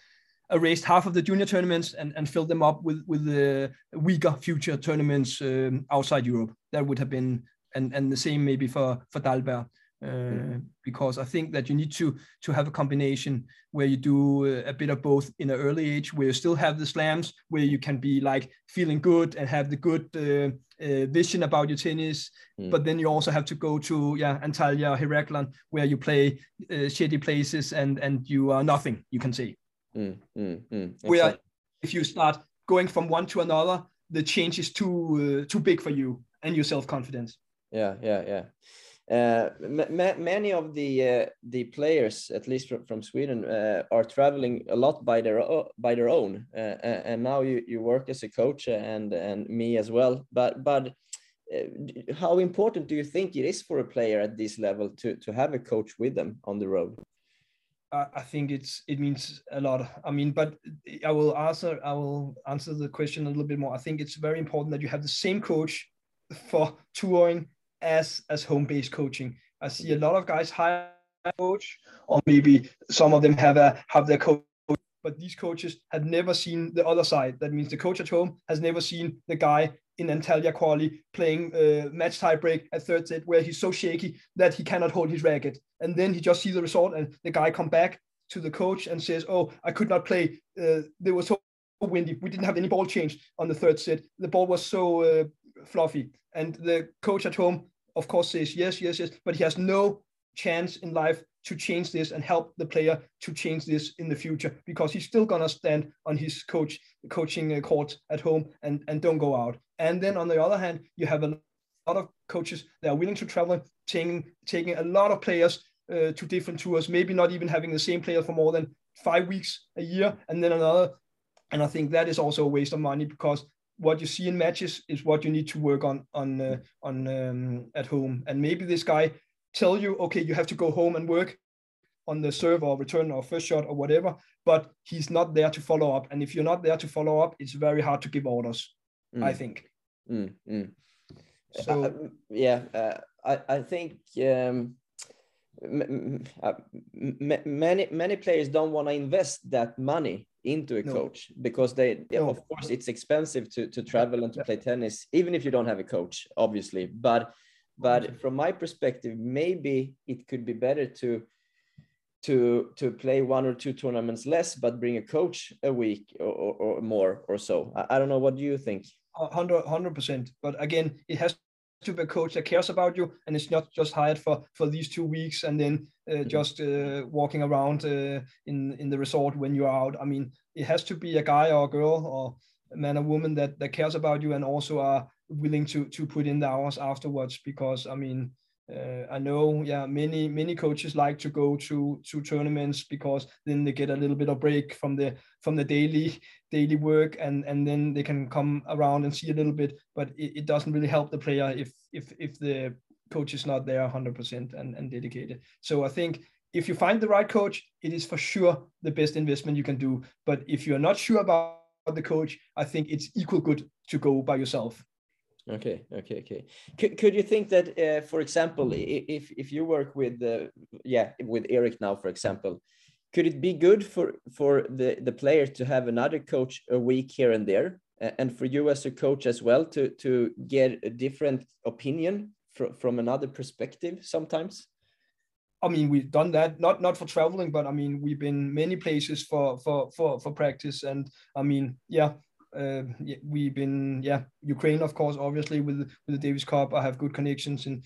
erased half of the junior tournaments and, and filled them up with with the weaker future tournaments um, outside Europe. That would have been and and the same maybe for for Dalberg. Uh, because I think that you need to to have a combination where you do a bit of both in an early age, where you still have the slams, where you can be like feeling good and have the good uh, uh, vision about your tennis, mm. but then you also have to go to yeah Antalya, Heraklion, where you play uh, shitty places and and you are nothing. You can say. Mm, mm, mm. Where if you start going from one to another, the change is too uh, too big for you and your self confidence.
Yeah, yeah, yeah. Uh, many of the uh, the players, at least from, from Sweden, uh, are traveling a lot by their by their own. Uh, and now you, you work as a coach and and me as well. But but uh, how important do you think it is for a player at this level to to have a coach with them on the road?
I think it's it means a lot. I mean, but I will answer I will answer the question a little bit more. I think it's very important that you have the same coach for touring as as home based coaching. I see a lot of guys hire a coach, or maybe some of them have a have their coach, but these coaches have never seen the other side. That means the coach at home has never seen the guy in Antalya quali playing uh, match tie break at third set where he's so shaky that he cannot hold his racket, and then he just sees the result, and the guy come back to the coach and says, "Oh, I could not play. Uh, there was so windy. We didn't have any ball change on the third set. The ball was so uh, fluffy." And the coach at home of course says yes, yes, yes, but he has no chance in life to change this and help the player to change this in the future because he's still gonna stand on his coach coaching uh, court at home and and don't go out. And then on the other hand, you have a lot of coaches that are willing to travel, taking taking a lot of players uh, to different tours, maybe not even having the same player for more than five weeks a year, and then another. And I think that is also a waste of money because what you see in matches is what you need to work on on uh, on um, at home. And maybe this guy tell you, okay, you have to go home and work on the serve or return or first shot or whatever, but he's not there to follow up. And if you're not there to follow up, it's very hard to give orders. Mm. I think.
Mm, mm. So uh, yeah, uh, I I think. Um uh, many many players don't want to invest that money into a no. coach because they no. of course it's expensive to to travel and to yeah. play tennis even if you don't have a coach obviously but but from my perspective maybe it could be better to to to play one or two tournaments less but bring a coach a week or, or, or more or so I, I, don't know what do you think
100 percent but again it has to be a coach that cares about you and it's not just hired for for these two weeks and then uh, mm-hmm. just uh, walking around uh, in in the resort when you're out i mean it has to be a guy or a girl or a man or woman that that cares about you and also are willing to to put in the hours afterwards because i mean uh, I know, yeah, many many coaches like to go to to tournaments because then they get a little bit of break from the from the daily daily work, and and then they can come around and see a little bit. But it, it doesn't really help the player if if if the coach is not there 100% and, and dedicated. So I think if you find the right coach, it is for sure the best investment you can do. But if you're not sure about the coach, I think it's equal good to go by yourself.
Okay, okay, okay. Could, could you think that, uh, for example, if if you work with uh, yeah with Eric now, for example, could it be good for for the the player to have another coach a week here and there, and for you as a coach as well to to get a different opinion from from another perspective sometimes?
I mean, we've done that not not for traveling, but I mean, we've been many places for for for for practice, and I mean, yeah, uh, we've been yeah Ukraine of course obviously with with the Davis Cup I have good connections in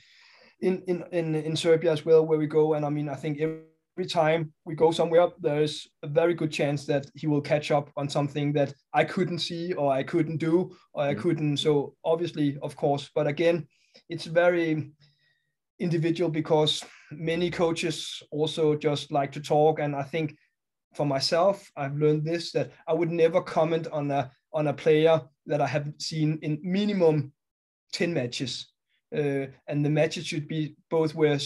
in in in, in Serbia as well where we go. And I mean I think every time we go somewhere there's a very good chance that he will catch up on something that I couldn't see or I couldn't do or I mm. couldn't. So obviously of course. But again it's very individual because many coaches also just like to talk. And I think for myself I've learned this that I would never comment on a on a player that I have seen in minimum 10 matches. Uh, and the matches should be both where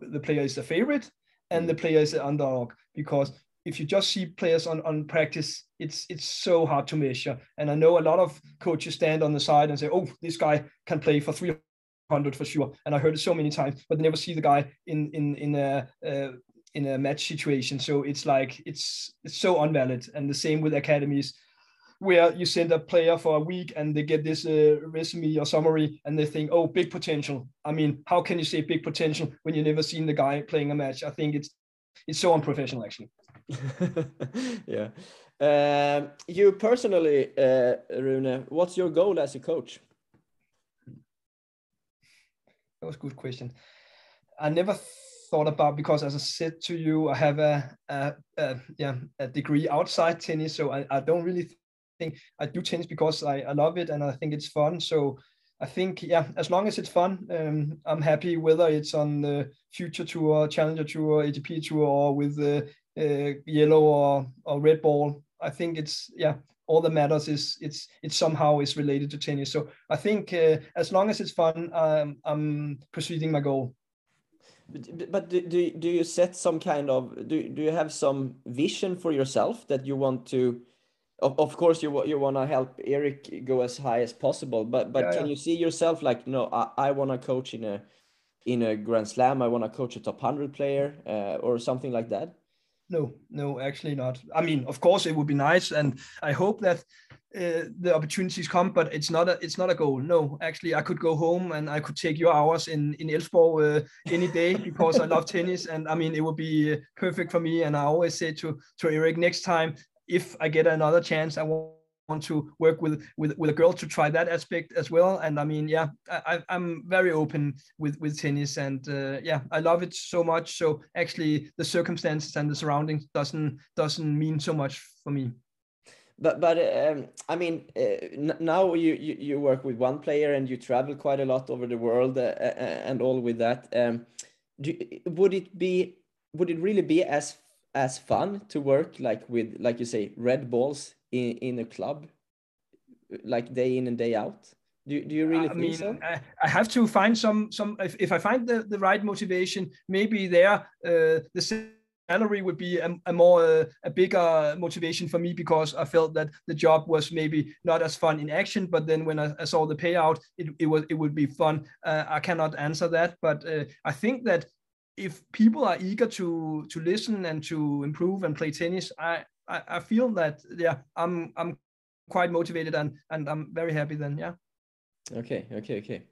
the player is the favorite and the player is the underdog because if you just see players on, on practice, it's it's so hard to measure. And I know a lot of coaches stand on the side and say, "Oh, this guy can play for 300 for sure." And I heard it so many times, but they never see the guy in in in a uh, in a match situation. So it's like it's it's so unvalid. And the same with academies, where you send a player for a week and they get this uh, resume or summary and they think, "Oh, big potential." I mean, how can you say big potential when you've never seen the guy playing a match? I think it's it's so unprofessional actually.
yeah. Um, you personally, uh, Rune, what's your goal as a coach?
That was a good question. I never thought about because, as I said to you, I have a, a, a yeah a degree outside tennis, so I, I don't really think I do tennis because I, I love it and I think it's fun. So I think yeah, as long as it's fun, um, I'm happy whether it's on the Future Tour, Challenger Tour, ATP Tour, or with the uh, yellow or, or red ball. I think it's yeah, all that matters is it's it's somehow is related to tennis. So I think uh, as long as it's fun, um, I'm pursuing my goal.
But, but do, do, do you set some kind of do, do you have some vision for yourself that you want to of, of course you you want to help Eric go as high as possible but but yeah, can yeah. you see yourself like no I, I want to coach in a in a grand slam I want to coach a top 100 player uh, or something like that
no no actually not I mean of course it would be nice and I hope that uh, the opportunities come, but it's not a it's not a goal. No, actually, I could go home and I could take your hours in in Elfsborg uh, any day because I love tennis, and I mean it would be perfect for me. And I always say to to Eric, next time if I get another chance, I want to work with with with a girl to try that aspect as well. And I mean, yeah, I, I'm very open with with tennis, and uh, yeah, I love it so much. So actually, the circumstances and the surroundings doesn't doesn't mean so much for me.
But but um, I mean, uh, now you, you you work with one player and you travel quite a lot over the world uh, uh and all with that. Um, do, would it be would it really be as as fun to work like with like you say red balls in in a club like day in and day out? Do, do you really I think mean, so
I, I have to find some some if, if i find the, the right motivation maybe there uh, the salary would be a, a more uh, a bigger motivation for me because i felt that the job was maybe not as fun in action but then when i, I saw the payout it, it was it would be fun. Uh, i cannot answer that but uh, i think that if people are eager to to listen and to improve and play tennis, I I, I feel that yeah, I'm I'm quite motivated and and I'm very happy then yeah.
Okay, okay, okay.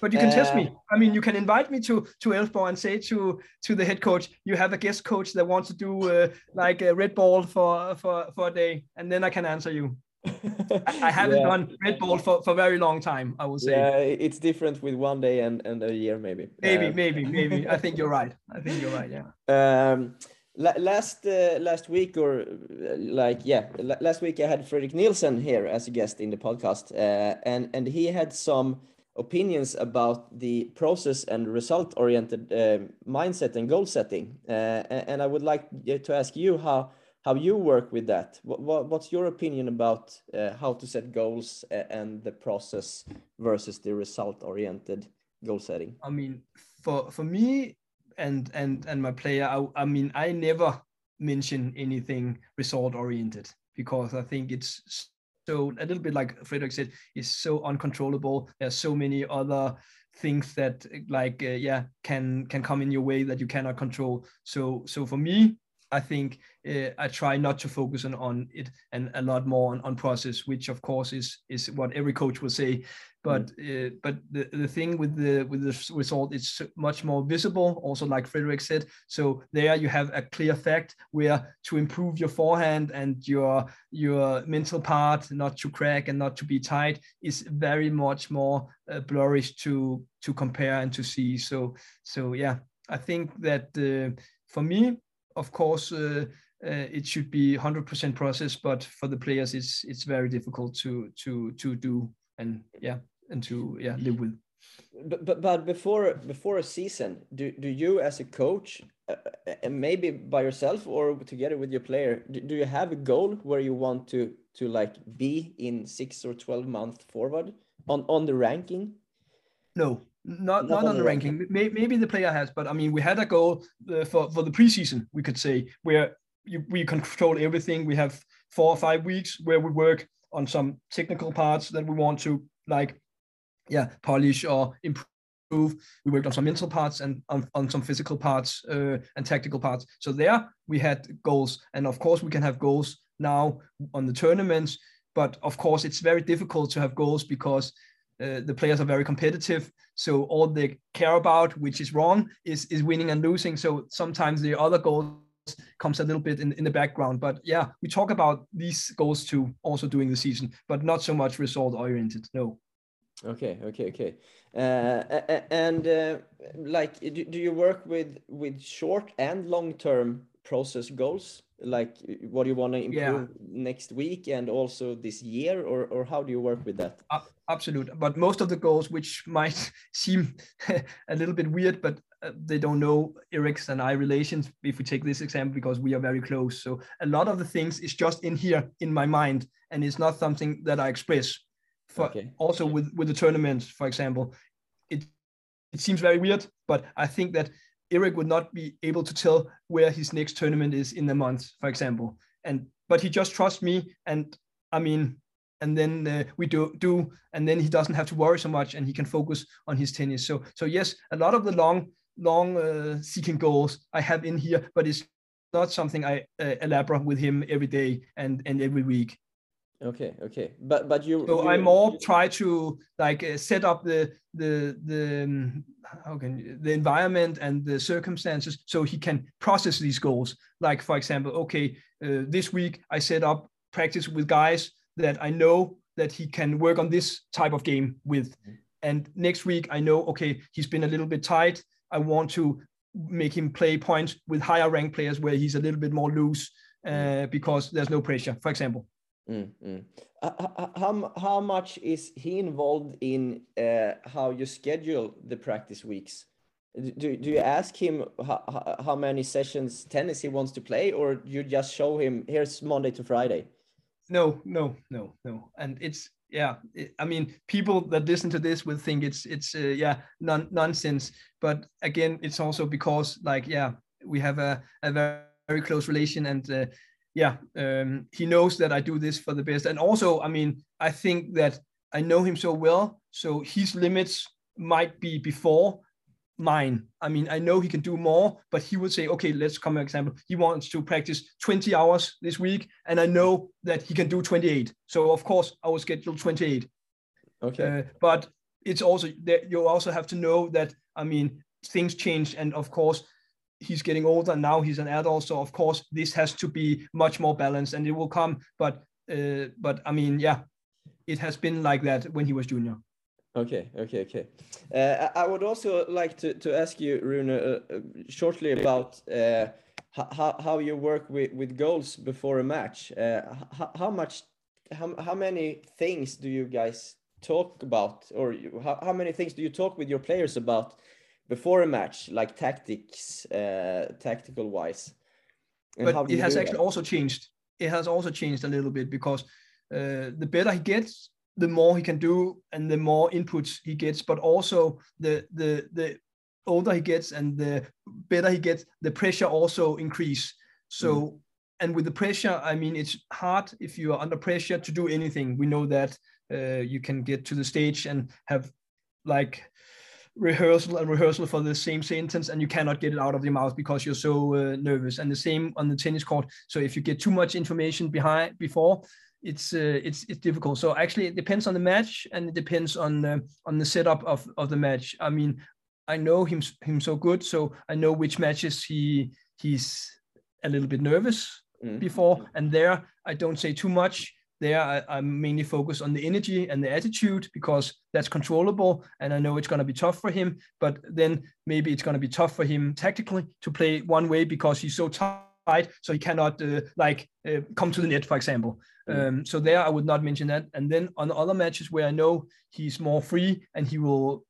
But you can uh, test me. Uh, I mean, you can invite me to to Elfsborg and say to to the head coach, you have a guest coach that wants to do uh, like a red ball for for for a day, and then I can answer you. I haven't yeah. done red ball for, for a very long time, I would say.
Yeah, it's different with one day and, and a year, maybe.
Maybe, uh, maybe, maybe. I think you're right. I think you're right, yeah.
Um, last uh, last week or uh, like yeah last week i had Frederik Nielsen here as a guest in the podcast uh, and and he had some opinions about the process and result oriented uh, mindset and goal setting uh, and i would like to ask you how how you work with that. What, what, what's your opinion about uh, how to set goals and the process versus the result-oriented goal setting?
I mean, for for me and and and my player, I, I mean, I never mention anything result-oriented because I think it's so a little bit like Frederik said, is so uncontrollable. There's so many other things that like uh, yeah can can come in your way that you cannot control. So so for me, I think uh, I try not to focus on, on it and a lot more on, on process, which of course is is what every coach will say. But mm. uh, but the, the thing with the with the result is much more visible. Also, like Frederik said, so there you have a clear fact where to improve your forehand and your your mental part, not to crack and not to be tight, is very much more uh, to to compare and to see. So so yeah, I think that uh, for me of course, uh, uh, it should be 100% process, but for the players, it's it's very difficult to to to do and yeah and to yeah live with.
But, but, but before before a season, do, do you as a coach, uh, and maybe by yourself or together with your player, do, do you have a goal where you want to to like be in six or twelve months forward on on the ranking?
No, not, not, not on the ranking. ranking. Maybe the player has, but I mean, we had a goal uh, for for the preseason. We could say where you, we control everything. We have four or five weeks where we work on some technical parts that we want to like, yeah, polish or improve. We worked on some mental parts and on, on some physical parts uh, and tactical parts. So there we had goals, and of course we can have goals now on the tournaments. But of course, it's very difficult to have goals because uh, the players are very competitive. So all they care about, which is wrong, is is winning and losing. So sometimes the other goals comes a little bit in, in the background. But yeah, we talk about these goals too, also during the season, but not so much result oriented. No.
Okay, okay, okay. Uh, and uh, like, do, do you work with with short and long term process goals? Like, what you want to improve yeah. next week and also this year, or or how do you work with that?
Uh, absolute. But most of the goals, which might seem a little bit weird, but uh, they don't know Eric's and I relations. If we take this example, because we are very close, so a lot of the things is just in here in my mind, and it's not something that I express. For okay. also with with the tournaments, for example, it it seems very weird, but I think that Eric would not be able to tell where his next tournament is in the month, for example, and but he just trusts me, and I mean and then uh, we do do and then he doesn't have to worry so much and he can focus on his tennis. So so yes a lot of the long long uh, seeking goals i have in here but it's not something i uh, elaborate with him every day and and every week
okay okay but but you
so
you,
i more try to like uh, set up the the the um, how can you, the environment and the circumstances so he can process these goals like for example okay uh, this week i set up practice with guys that I know that he can work on this type of game with. Mm-hmm. And next week, I know, okay, he's been a little bit tight. I want to make him play points with higher rank players where he's a little bit more loose uh, mm. because there's no pressure, for example.
Mm, mm. Uh, how, how much is he involved in uh, how you schedule the practice weeks? Do, do you ask him how, how many sessions tennis he wants to play, or you just show him here's Monday to Friday?
no, no, no, no. And it's yeah. I mean, people that listen to this will think it's it's uh, yeah non- nonsense. But again, it's also because like yeah, we have a a very, very close relation and. Uh, yeah, um, he knows that I do this for the best, and also, I mean, I think that I know him so well, so his limits might be before mine. I mean, I know he can do more, but he would say, okay, let's come an example. He wants to practice 20 hours this week, and I know that he can do 28. So of course, I will schedule 28.
Okay. Uh,
but it's also that you also have to know that I mean things change, and of course, he's getting older now. He's an adult, so of course, this has to be much more balanced, and it will come. But uh, but I mean, yeah, it has been like that when he was junior.
Okay, okay, okay. Uh, I would also like to, to ask you, Rune, uh, uh, shortly about uh, how, how you work with, with goals before a match. Uh, how, how much, how, how many things do you guys talk about, or how, how many things do you talk with your players about before a match, like tactics, uh, tactical wise?
And but it has actually that? also changed. It has also changed a little bit because the better he gets, the more he can do and the more inputs he gets but also the the the older he gets and the better he gets the pressure also increase so mm. and with the pressure i mean it's hard if you are under pressure to do anything we know that uh, you can get to the stage and have like rehearsal and rehearsal for the same sentence and you cannot get it out of your mouth because you're so uh, nervous and the same on the tennis court so if you get too much information behind before it's uh, it's it's difficult. So actually, it depends on the match, and it depends on uh, on the setup of of the match. I mean, I know him him so good, so I know which matches he he's a little bit nervous mm. before, and there I don't say too much. There I, I'm mainly focused on the energy and the attitude because that's controllable, and I know it's going to be tough for him. But then maybe it's going to be tough for him tactically to play one way because he's so tight so he cannot uh, like uh, come to the net, for example. Mm. Um, so there, I would not mention that. And then on other matches where I know he's more free and he will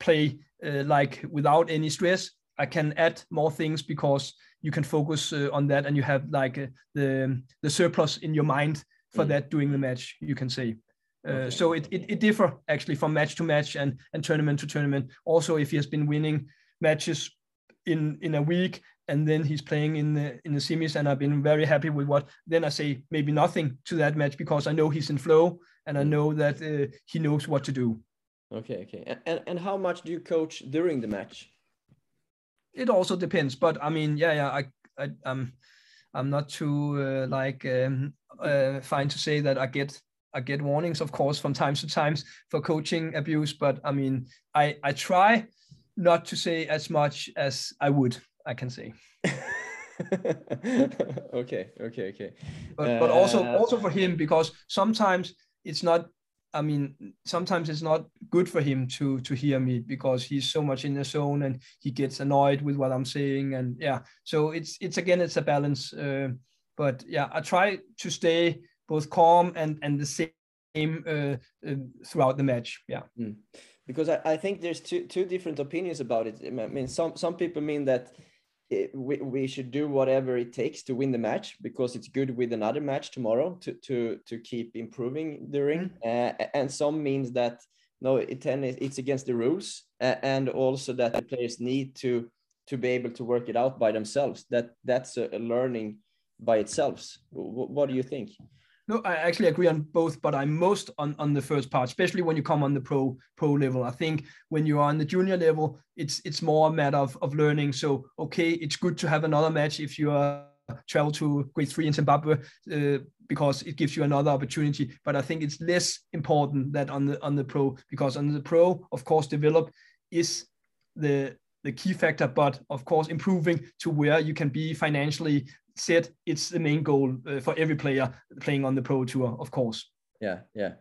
play uh, like without any stress, I can add more things because you can focus uh, on that and you have like uh, the the surplus in your mind for mm. that during the match. You can say. Uh, okay. So it, it, it differ actually from match to match and and tournament to tournament. Also, if he has been winning matches in in a week and then he's playing in the in the semis and I've been very happy with what then I say maybe nothing to that match because I know he's in flow and I know that uh, he knows what to do.
Okay, okay. And and how much do you coach during the match?
It also depends, but I mean, yeah, yeah, I, I I'm I'm not too uh, like um, uh, fine to say that I get I get warnings, of course, from time to times for coaching abuse, but I mean, I I try not to say as much as I would. I can say.
okay, okay, okay.
But but also uh, also for him because sometimes it's not. I mean, sometimes it's not good for him to to hear me because he's so much in the zone and he gets annoyed with what I'm saying and yeah. So it's it's again it's a balance. Uh, but yeah, I try to stay both calm and and the same uh, uh, throughout the match. Yeah. Mm.
Because I, I think there's two two different opinions about it. I mean, some some people mean that we, we should do whatever it takes to win the match because it's good with another match tomorrow to to to keep improving the ring. Mm. uh, and some means that no it it's against the rules uh, and also that the players need to to be able to work it out by themselves. That that's a, a learning by itself. What, what do you think
no, I actually agree on both, but I'm most on, on the first part, especially when you come on the pro pro level. I think when you are on the junior level, it's it's more a matter of, of learning. So okay, it's good to have another match if you are travel to grade three in Zimbabwe uh, because it gives you another opportunity. But I think it's less important that on the on the pro because on the pro, of course, develop is the the key factor, but of course, improving to where you can be financially set. It's the main goal uh, for every player playing on the pro tour, of course.
Yeah, yeah.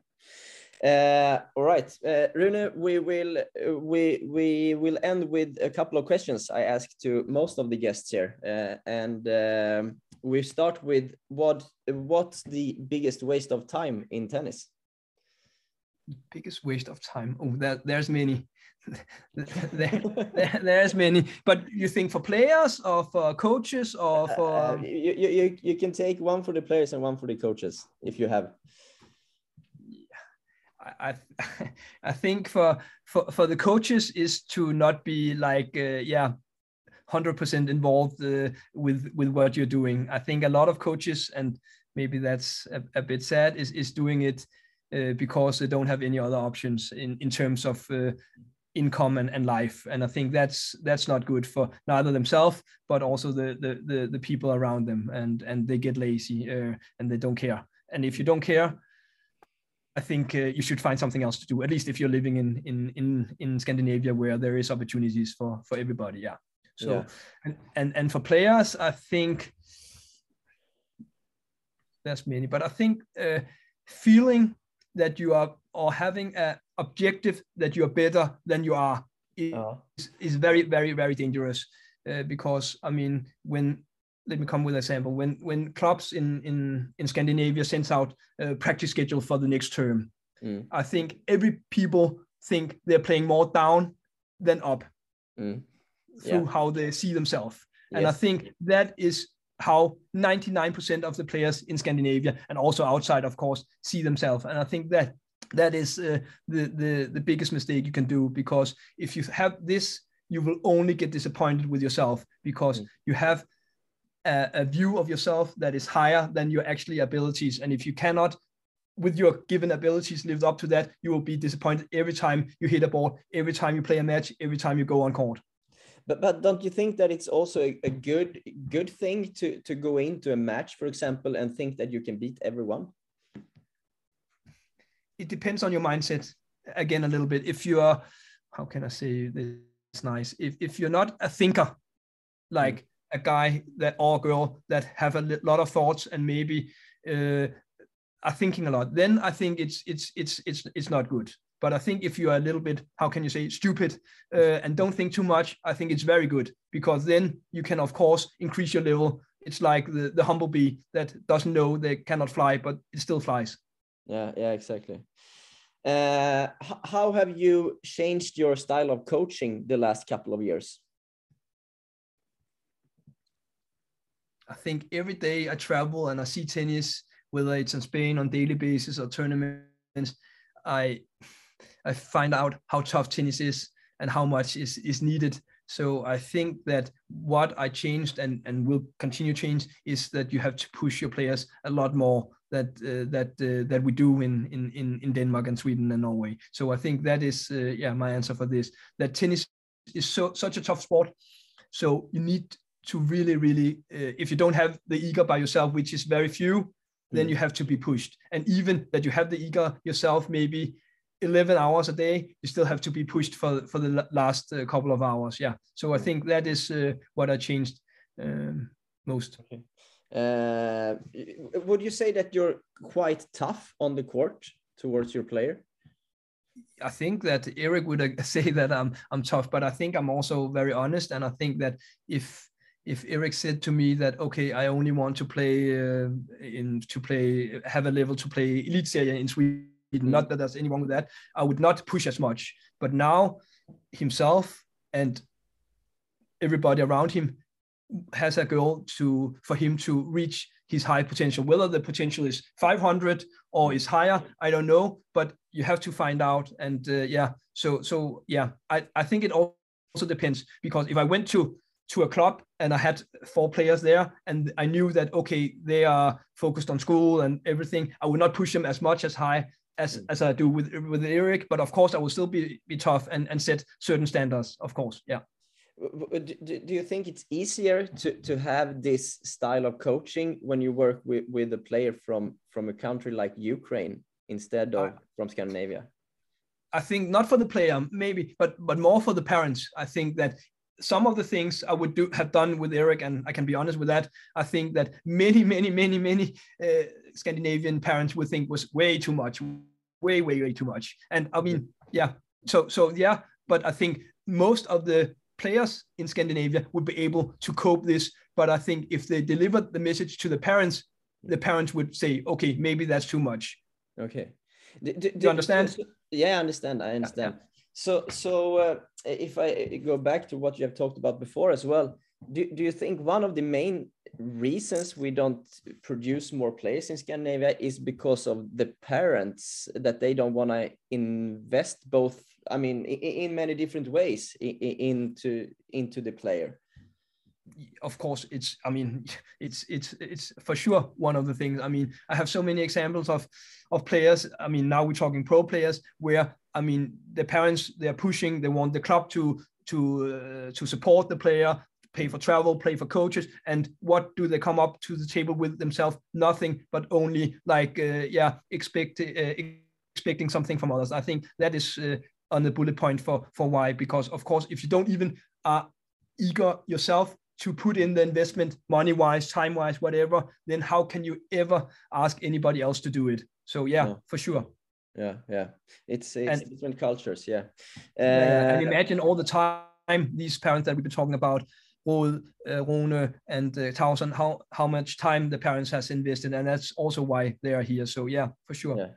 Uh, all right, uh, Rune, we will uh, we we will end with a couple of questions I ask to most of the guests here, uh, and um, we start with what what's the biggest waste of time in tennis?
Biggest waste of time? Oh, that there's many. There, there, there's many but you think for players or for coaches or uh, for uh,
you, you you can take one for the players and one for the coaches if you have
I I think for for for the coaches is to not be like uh, yeah 100% involved uh, with with what you're doing. I think a lot of coaches and maybe that's a, a bit sad is is doing it uh, because they don't have any other options in in terms of uh, income and, and life. And i think that's that's not good for neither themselves but also the, the the the, people around them. And and they get lazy uh, and they don't care. And if you don't care i think uh, you should find something else to do at least if you're living in in in in scandinavia where there is opportunities for for everybody. Yeah. So yeah. and and and for players i think there's many but i think uh, feeling that you are or having a objective that you are better than you are is, uh-huh. is very very very dangerous uh, because i mean when let me come with an example when when clubs in in in scandinavia sends out a practice schedule for the next term mm. i think every people think they're playing more down than up mm. through yeah. how they see themselves yes. and i think that is how 99% of the players in Scandinavia and also outside, of course, see themselves. And I think that that is uh, the, the the biggest mistake you can do because if you have this, you will only get disappointed with yourself because mm. you have a, a view of yourself that is higher than your actually abilities. And if you cannot with your given abilities lived up to that, you will be disappointed every time you hit a ball, every time you play a match, every time you go on court.
But but don't you think that it's also a, a, good good thing to to go into a match, for example, and think that you can beat everyone?
It depends on your mindset. Again, a little bit. If you are, how can I say this nice? If if you're not a thinker, like mm. a guy that or girl that have a lot of thoughts and maybe uh, are thinking a lot, then I think it's it's it's it's it's not good. But I think if you are a little bit, how can you say, stupid uh, and don't think too much, I think it's very good because then you can, of course, increase your level. It's like the, the humble bee that doesn't know they cannot fly, but it still flies.
Yeah, yeah, exactly. Uh, how have you changed your style of coaching the last couple of years?
I think every day I travel and I see tennis, whether it's in Spain on daily basis or tournaments, I I find out how tough tennis is and how much is, is needed. So I think that what I changed and and will continue change is that you have to push your players a lot more that uh, that uh, that we do in, in in in Denmark and Sweden and Norway. So I think that is uh, yeah my answer for this. That tennis is so such a tough sport, so you need to really really uh, if you don't have the eager by yourself, which is very few, then you have to be pushed. And even that you have the eager yourself, maybe 11 hours a day, you still have to be pushed for for the last uh, couple of hours. Yeah. So I think that is uh, what I changed um, most.
Okay. Uh, would you say that you're quite tough on the court towards your player?
I think that Eric would say that I'm I'm tough, but I think I'm also very honest, and I think that if if Eric said to me that okay, I only want to play uh, in to play have a level to play elite series in Sweden, mm. not that there's anyone with that, I would not push as much. But now himself and everybody around him has a goal to for him to reach his high potential. Whether the potential is 500 or is higher, I don't know. But you have to find out. And uh, yeah, so so yeah, I I think it also depends because if I went to to a club and I had four players there and I knew that okay they are focused on school and everything I would not push them as much as high as mm. as I do with with Eric but of course I will still be be tough and and set certain standards of course yeah
do you think it's easier to to have this style of coaching when you work with with a player from from a country like Ukraine instead of I, from Scandinavia
I think not for the player, maybe, but but more for the parents. I think that some of the things I would do have done with Eric, and I can be honest with that. I think that many, many, many, many uh, Scandinavian parents would think was way too much, way, way, way too much. And I mean, yeah. So, so yeah. But I think most of the players in Scandinavia would be able to cope this. But I think if they delivered the message to the parents, the parents would say, okay, maybe that's too much.
Okay.
Do, do, do you understand?
Yeah, I understand. I understand. Yeah. So, so uh, if I go back to what you have talked about before as well, do, do you think one of the main reasons we don't produce more players in Scandinavia is because of the parents that they don't want to invest both, I mean, in, many different ways into into the player?
of course it's i mean it's it's it's for sure one of the things. I mean i have so many examples of of players i mean now we're talking pro players where i mean the parents they're pushing they want the club to to uh, to support the player pay for travel pay for coaches and what do they come up to the table with themselves? Nothing but only like uh, yeah expect uh, expecting something from others. I think that is uh, on the bullet point for for why because of course if you don't even are eager yourself to put in the investment money wise time wise whatever then how can you ever ask anybody else to do it so yeah, yeah. for sure
yeah yeah it's, it's and, different cultures yeah,
uh, yeah and imagine all the time these parents that we've been talking about Rode, uh, Rune, and uh, Tauson, how how much time the parents has invested, and that's also why they are here. So yeah, for sure.
Yeah,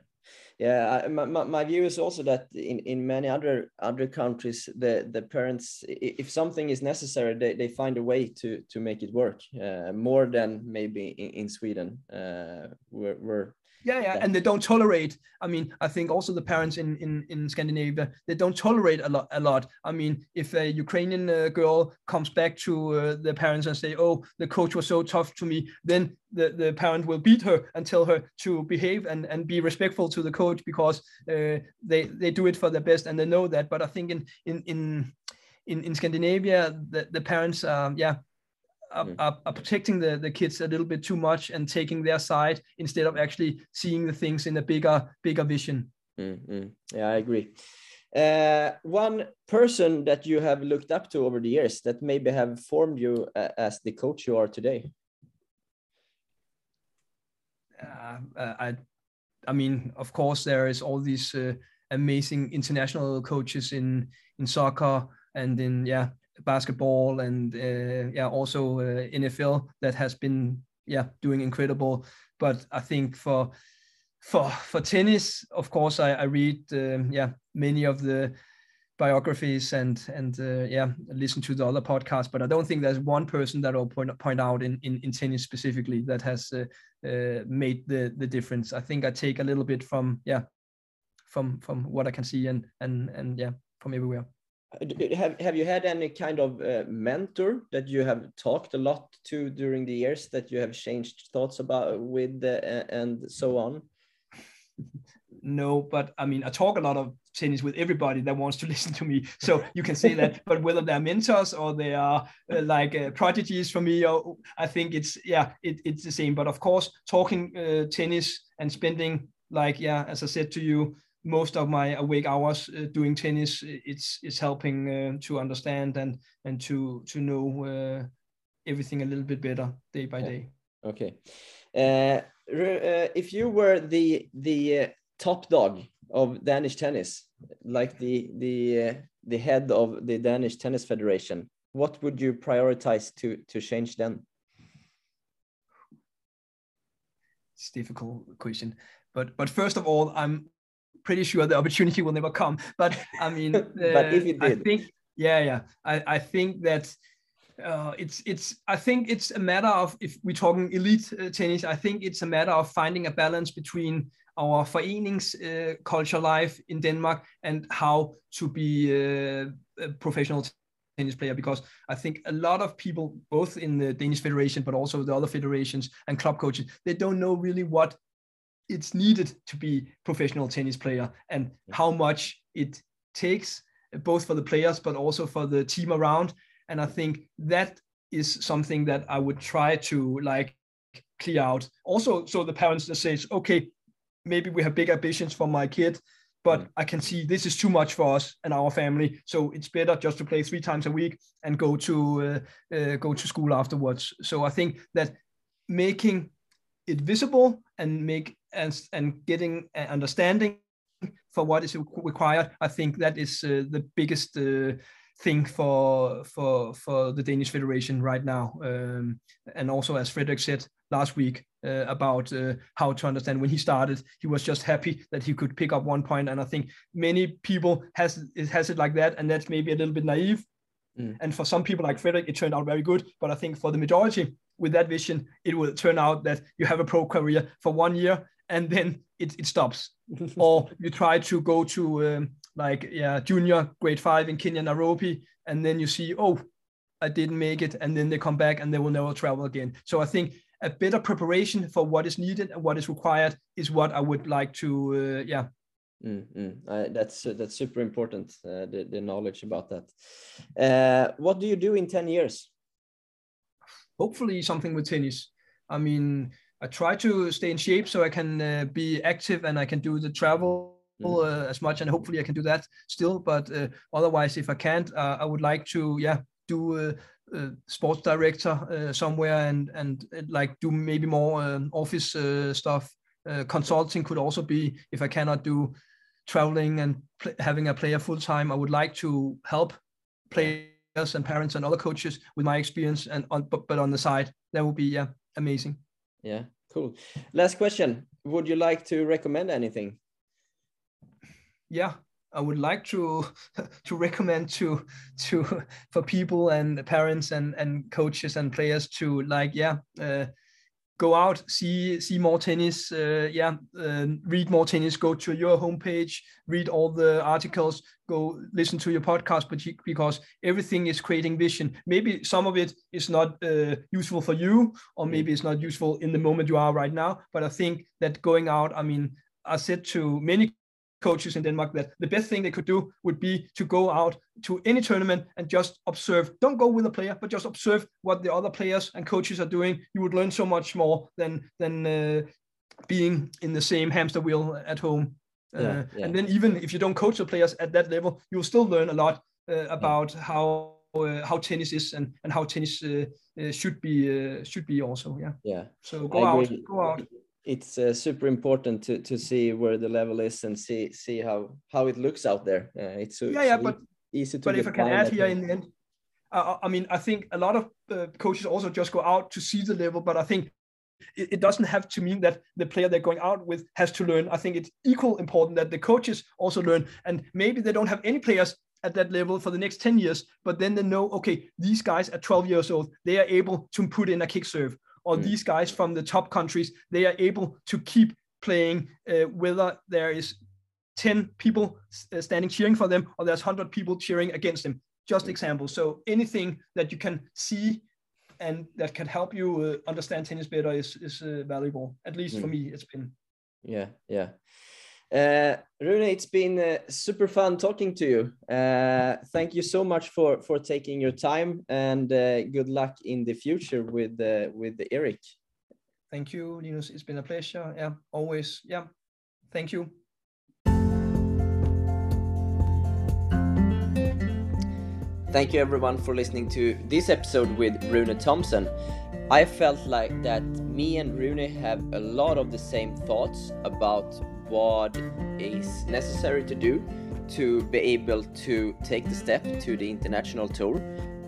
yeah I, my, my view is also that in, in many other other countries the the parents if something is necessary they, they find a way to to make it work uh, more than maybe in, in sweden uh, where, where
yeah, yeah, and they don't tolerate. I mean, I think also the parents in in in Scandinavia they don't tolerate a lot. A lot. I mean, if a Ukrainian uh, girl comes back to uh, the parents and say, "Oh, the coach was so tough to me," then the the parent will beat her and tell her to behave and and be respectful to the coach because uh, they they do it for their best and they know that. But I think in in in in, in Scandinavia, the, the parents, um, yeah, are, are, are, protecting the, the kids a little bit too much and taking their side instead of actually seeing the things in a bigger bigger vision.
Mm-hmm. yeah i agree. Uh, one person that you have looked up to over the years that maybe have formed you uh, as the coach you are today?
Uh, i i mean of course there is all these uh, amazing international coaches in in soccer and in yeah basketball and uh, yeah also uh, NFL that has been yeah doing incredible. But I think for for for tennis, of course, I, I read um, yeah many of the biographies and and uh, yeah listen to the other podcasts. But i don't think there's one person that i'll point, point out in, in, in tennis specifically that has uh, uh, made the the difference. I think i take a little bit from yeah from from what i can see and and and yeah from everywhere
have have you had any kind of uh, mentor that you have talked a lot to during the years that you have changed thoughts about with uh, and so on?
No but i mean i talk a lot of tennis with everybody that wants to listen to me. So you can say that but whether they're mentors or they are uh, like uh, prodigies for me or i think it's yeah it, it's the same. But of course talking uh, tennis and spending like yeah as i said to you most of my awake hours uh, doing tennis it's it's helping uh, to understand and and to to know uh, everything a little bit better day by day.
Okay. Uh, uh, if you were the the uh, top dog of danish tennis like the the the head of the danish tennis federation what would you prioritize to to change then?
It's a difficult question. But but first of all i'm pretty sure the opportunity will never come. But I mean,
but if it did,
I think, yeah, yeah, I, I think that uh, it's it's I think it's a matter of if we're talking elite uh, tennis, I think it's a matter of finding a balance between our forenings uh, culture life in Denmark and how to be uh, a professional tennis player. Because I think a lot of people, both in the Danish Federation but also the other federations and club coaches, they don't know really what it's needed to be professional tennis player and how much it takes both for the players but also for the team around. And i think that is something that i would try to like clear out. Also so the parents that says okay maybe we have big ambitions for my kid but i can see this is too much for us and our family. So it's better just to play three times a week and go to uh, uh, go to school afterwards. So i think that making it visible and make and, and getting an understanding for what is required, I think that is uh, the biggest uh, thing for for for the Danish Federation right now. Um, and also, as Frederik said last week uh, about uh, how to understand when he started, he was just happy that he could pick up one point. And I think many people has it has it like that, and that's maybe a little bit naive. Mm. And for some people like Frederik, it turned out very good. But I think for the majority, with that vision, it will turn out that you have a pro career for one year and then it, it stops. or you try to go to um, like yeah junior grade five in Kenya Nairobi, and then you see oh I didn't make it, and then they come back and they will never travel again. So I think a better preparation for what is needed and what is required is what I would like to uh, yeah.
Mm, mm. Uh, that's uh, that's super important. Uh, the the knowledge about that. Uh, what do you do in ten years?
Hopefully something with tennis. I mean, I try to stay in shape so I can uh, be active and I can do the travel mm. uh, as much and hopefully I can do that still. But uh, otherwise, if I can't, uh, I would like to yeah do a, sports director uh, somewhere and and uh, like do maybe more um, office stuff. consulting could also be if I cannot do traveling and having a player full time. I would like to help players and parents and other coaches with my experience and on but, but on the side that would be yeah amazing.
Yeah, cool. Last question. Would you like to recommend anything?
Yeah, I would like to to recommend to to for people and parents and and coaches and players to like yeah uh, go out, see see more tennis, uh, yeah, uh, read more tennis. Go to your homepage, read all the articles, go listen to your podcast, but because everything is creating vision. Maybe some of it is not uh, useful for you, or maybe it's not useful in the moment you are right now. But I think that going out, I mean, I said to many coaches in Denmark that the best thing they could do would be to go out to any tournament and just observe. Don't go with a player, but just observe what the other players and coaches are doing. You would learn so much more than than uh, being in the same hamster wheel at home. Uh, yeah, yeah. And then even if you don't coach the players at that level, you'll still learn a lot uh, about yeah. how uh, how tennis is and and how tennis uh, uh, should be should be also. Yeah.
Yeah.
So go out, go out
it's uh, super important to to see where the level is and see see how how it looks out there. Uh, it's so,
yeah, yeah, so but easy to. But if I can add here in the end, uh, I mean, I think a lot of uh, coaches also just go out to see the level, but I think it, it, doesn't have to mean that the player they're going out with has to learn. I think it's equal important that the coaches also learn, and maybe they don't have any players at that level for the next 10 years, but then they know, okay, these guys at 12 years old, they are able to put in a kick serve or mm. these guys from the top countries, they are able to keep playing uh, whether there is 10 people uh, standing cheering for them or there's 100 people cheering against them just examples. so anything that you can see and that can help you uh, understand tennis better is is uh, valuable at least mm. for me it's been
yeah yeah uh, Rune, it's been uh, super fun talking to you. Uh, thank you so much for for taking your time, and uh, good luck in the future with uh, with Eric.
Thank you, Linus. It's been a pleasure. Yeah, always. Yeah, thank you.
Thank you everyone for listening to this episode with Rune Thompson. I felt like that me and Rune have a lot of the same thoughts about what is necessary to do to be able to take the step to the international tour.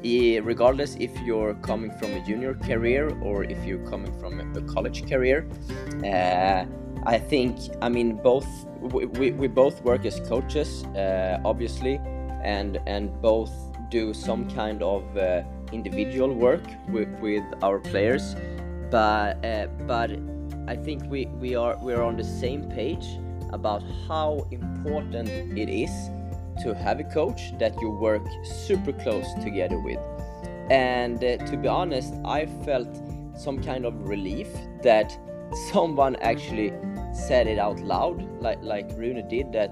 Regardless if you're coming from a junior career or if you're coming from a college career uh, i think i mean both we, we both work as coaches uh, obviously and and both do some kind of uh, individual work with, with our players, but uh, but I think we, we are we are on the same page about how important it is to have a coach that you work super close together with. And uh, to be honest, I felt some kind of relief that someone actually said it out loud, like like Rune did that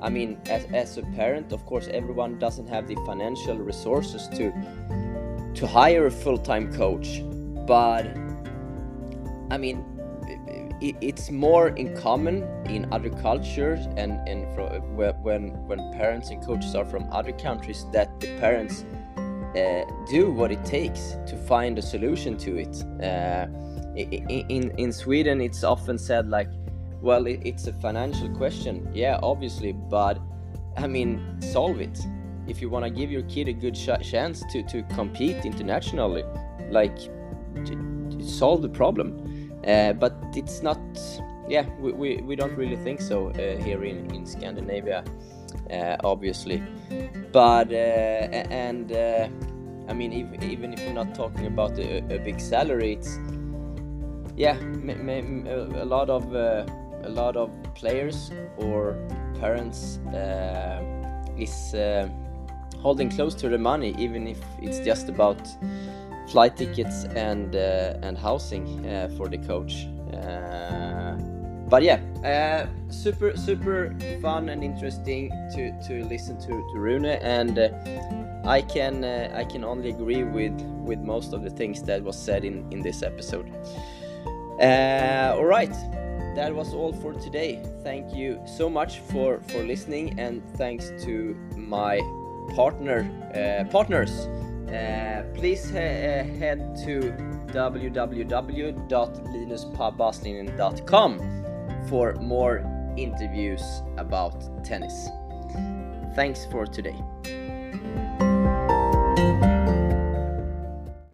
I mean, as, as a parent, of course, everyone doesn't have the financial resources to to hire a full-time coach, but I mean, it, it's more in common in other cultures and and when when parents and coaches are from other countries that the parents uh, do what it takes to find a solution to it. Uh, in in Sweden, it's often said like well, it, it's a financial question, yeah, obviously, but I mean, solve it. If you want to give your kid a good sh- chance to, to compete internationally, like, solve the problem. Uh, but it's not, yeah, we, we, we don't really think so uh, here in, in Scandinavia, uh, obviously. But, and I mean, if, even if we're not talking about a, a big salary, it's, yeah, a lot of a lot of players or parents uh, is uh, holding close to the money, even if it's just about flight tickets and uh, and housing uh, for the coach. Uh, but yeah, uh, super super fun and interesting to to listen to to Rune, and I can I can only agree with with most of the things that was said in in this episode. Uh, all right that was all for today. Thank you so much for for listening, and thanks to my partner uh, partners. Uh, please uh, head to www.linuspabbaslinen.com for more interviews about tennis. Thanks for today.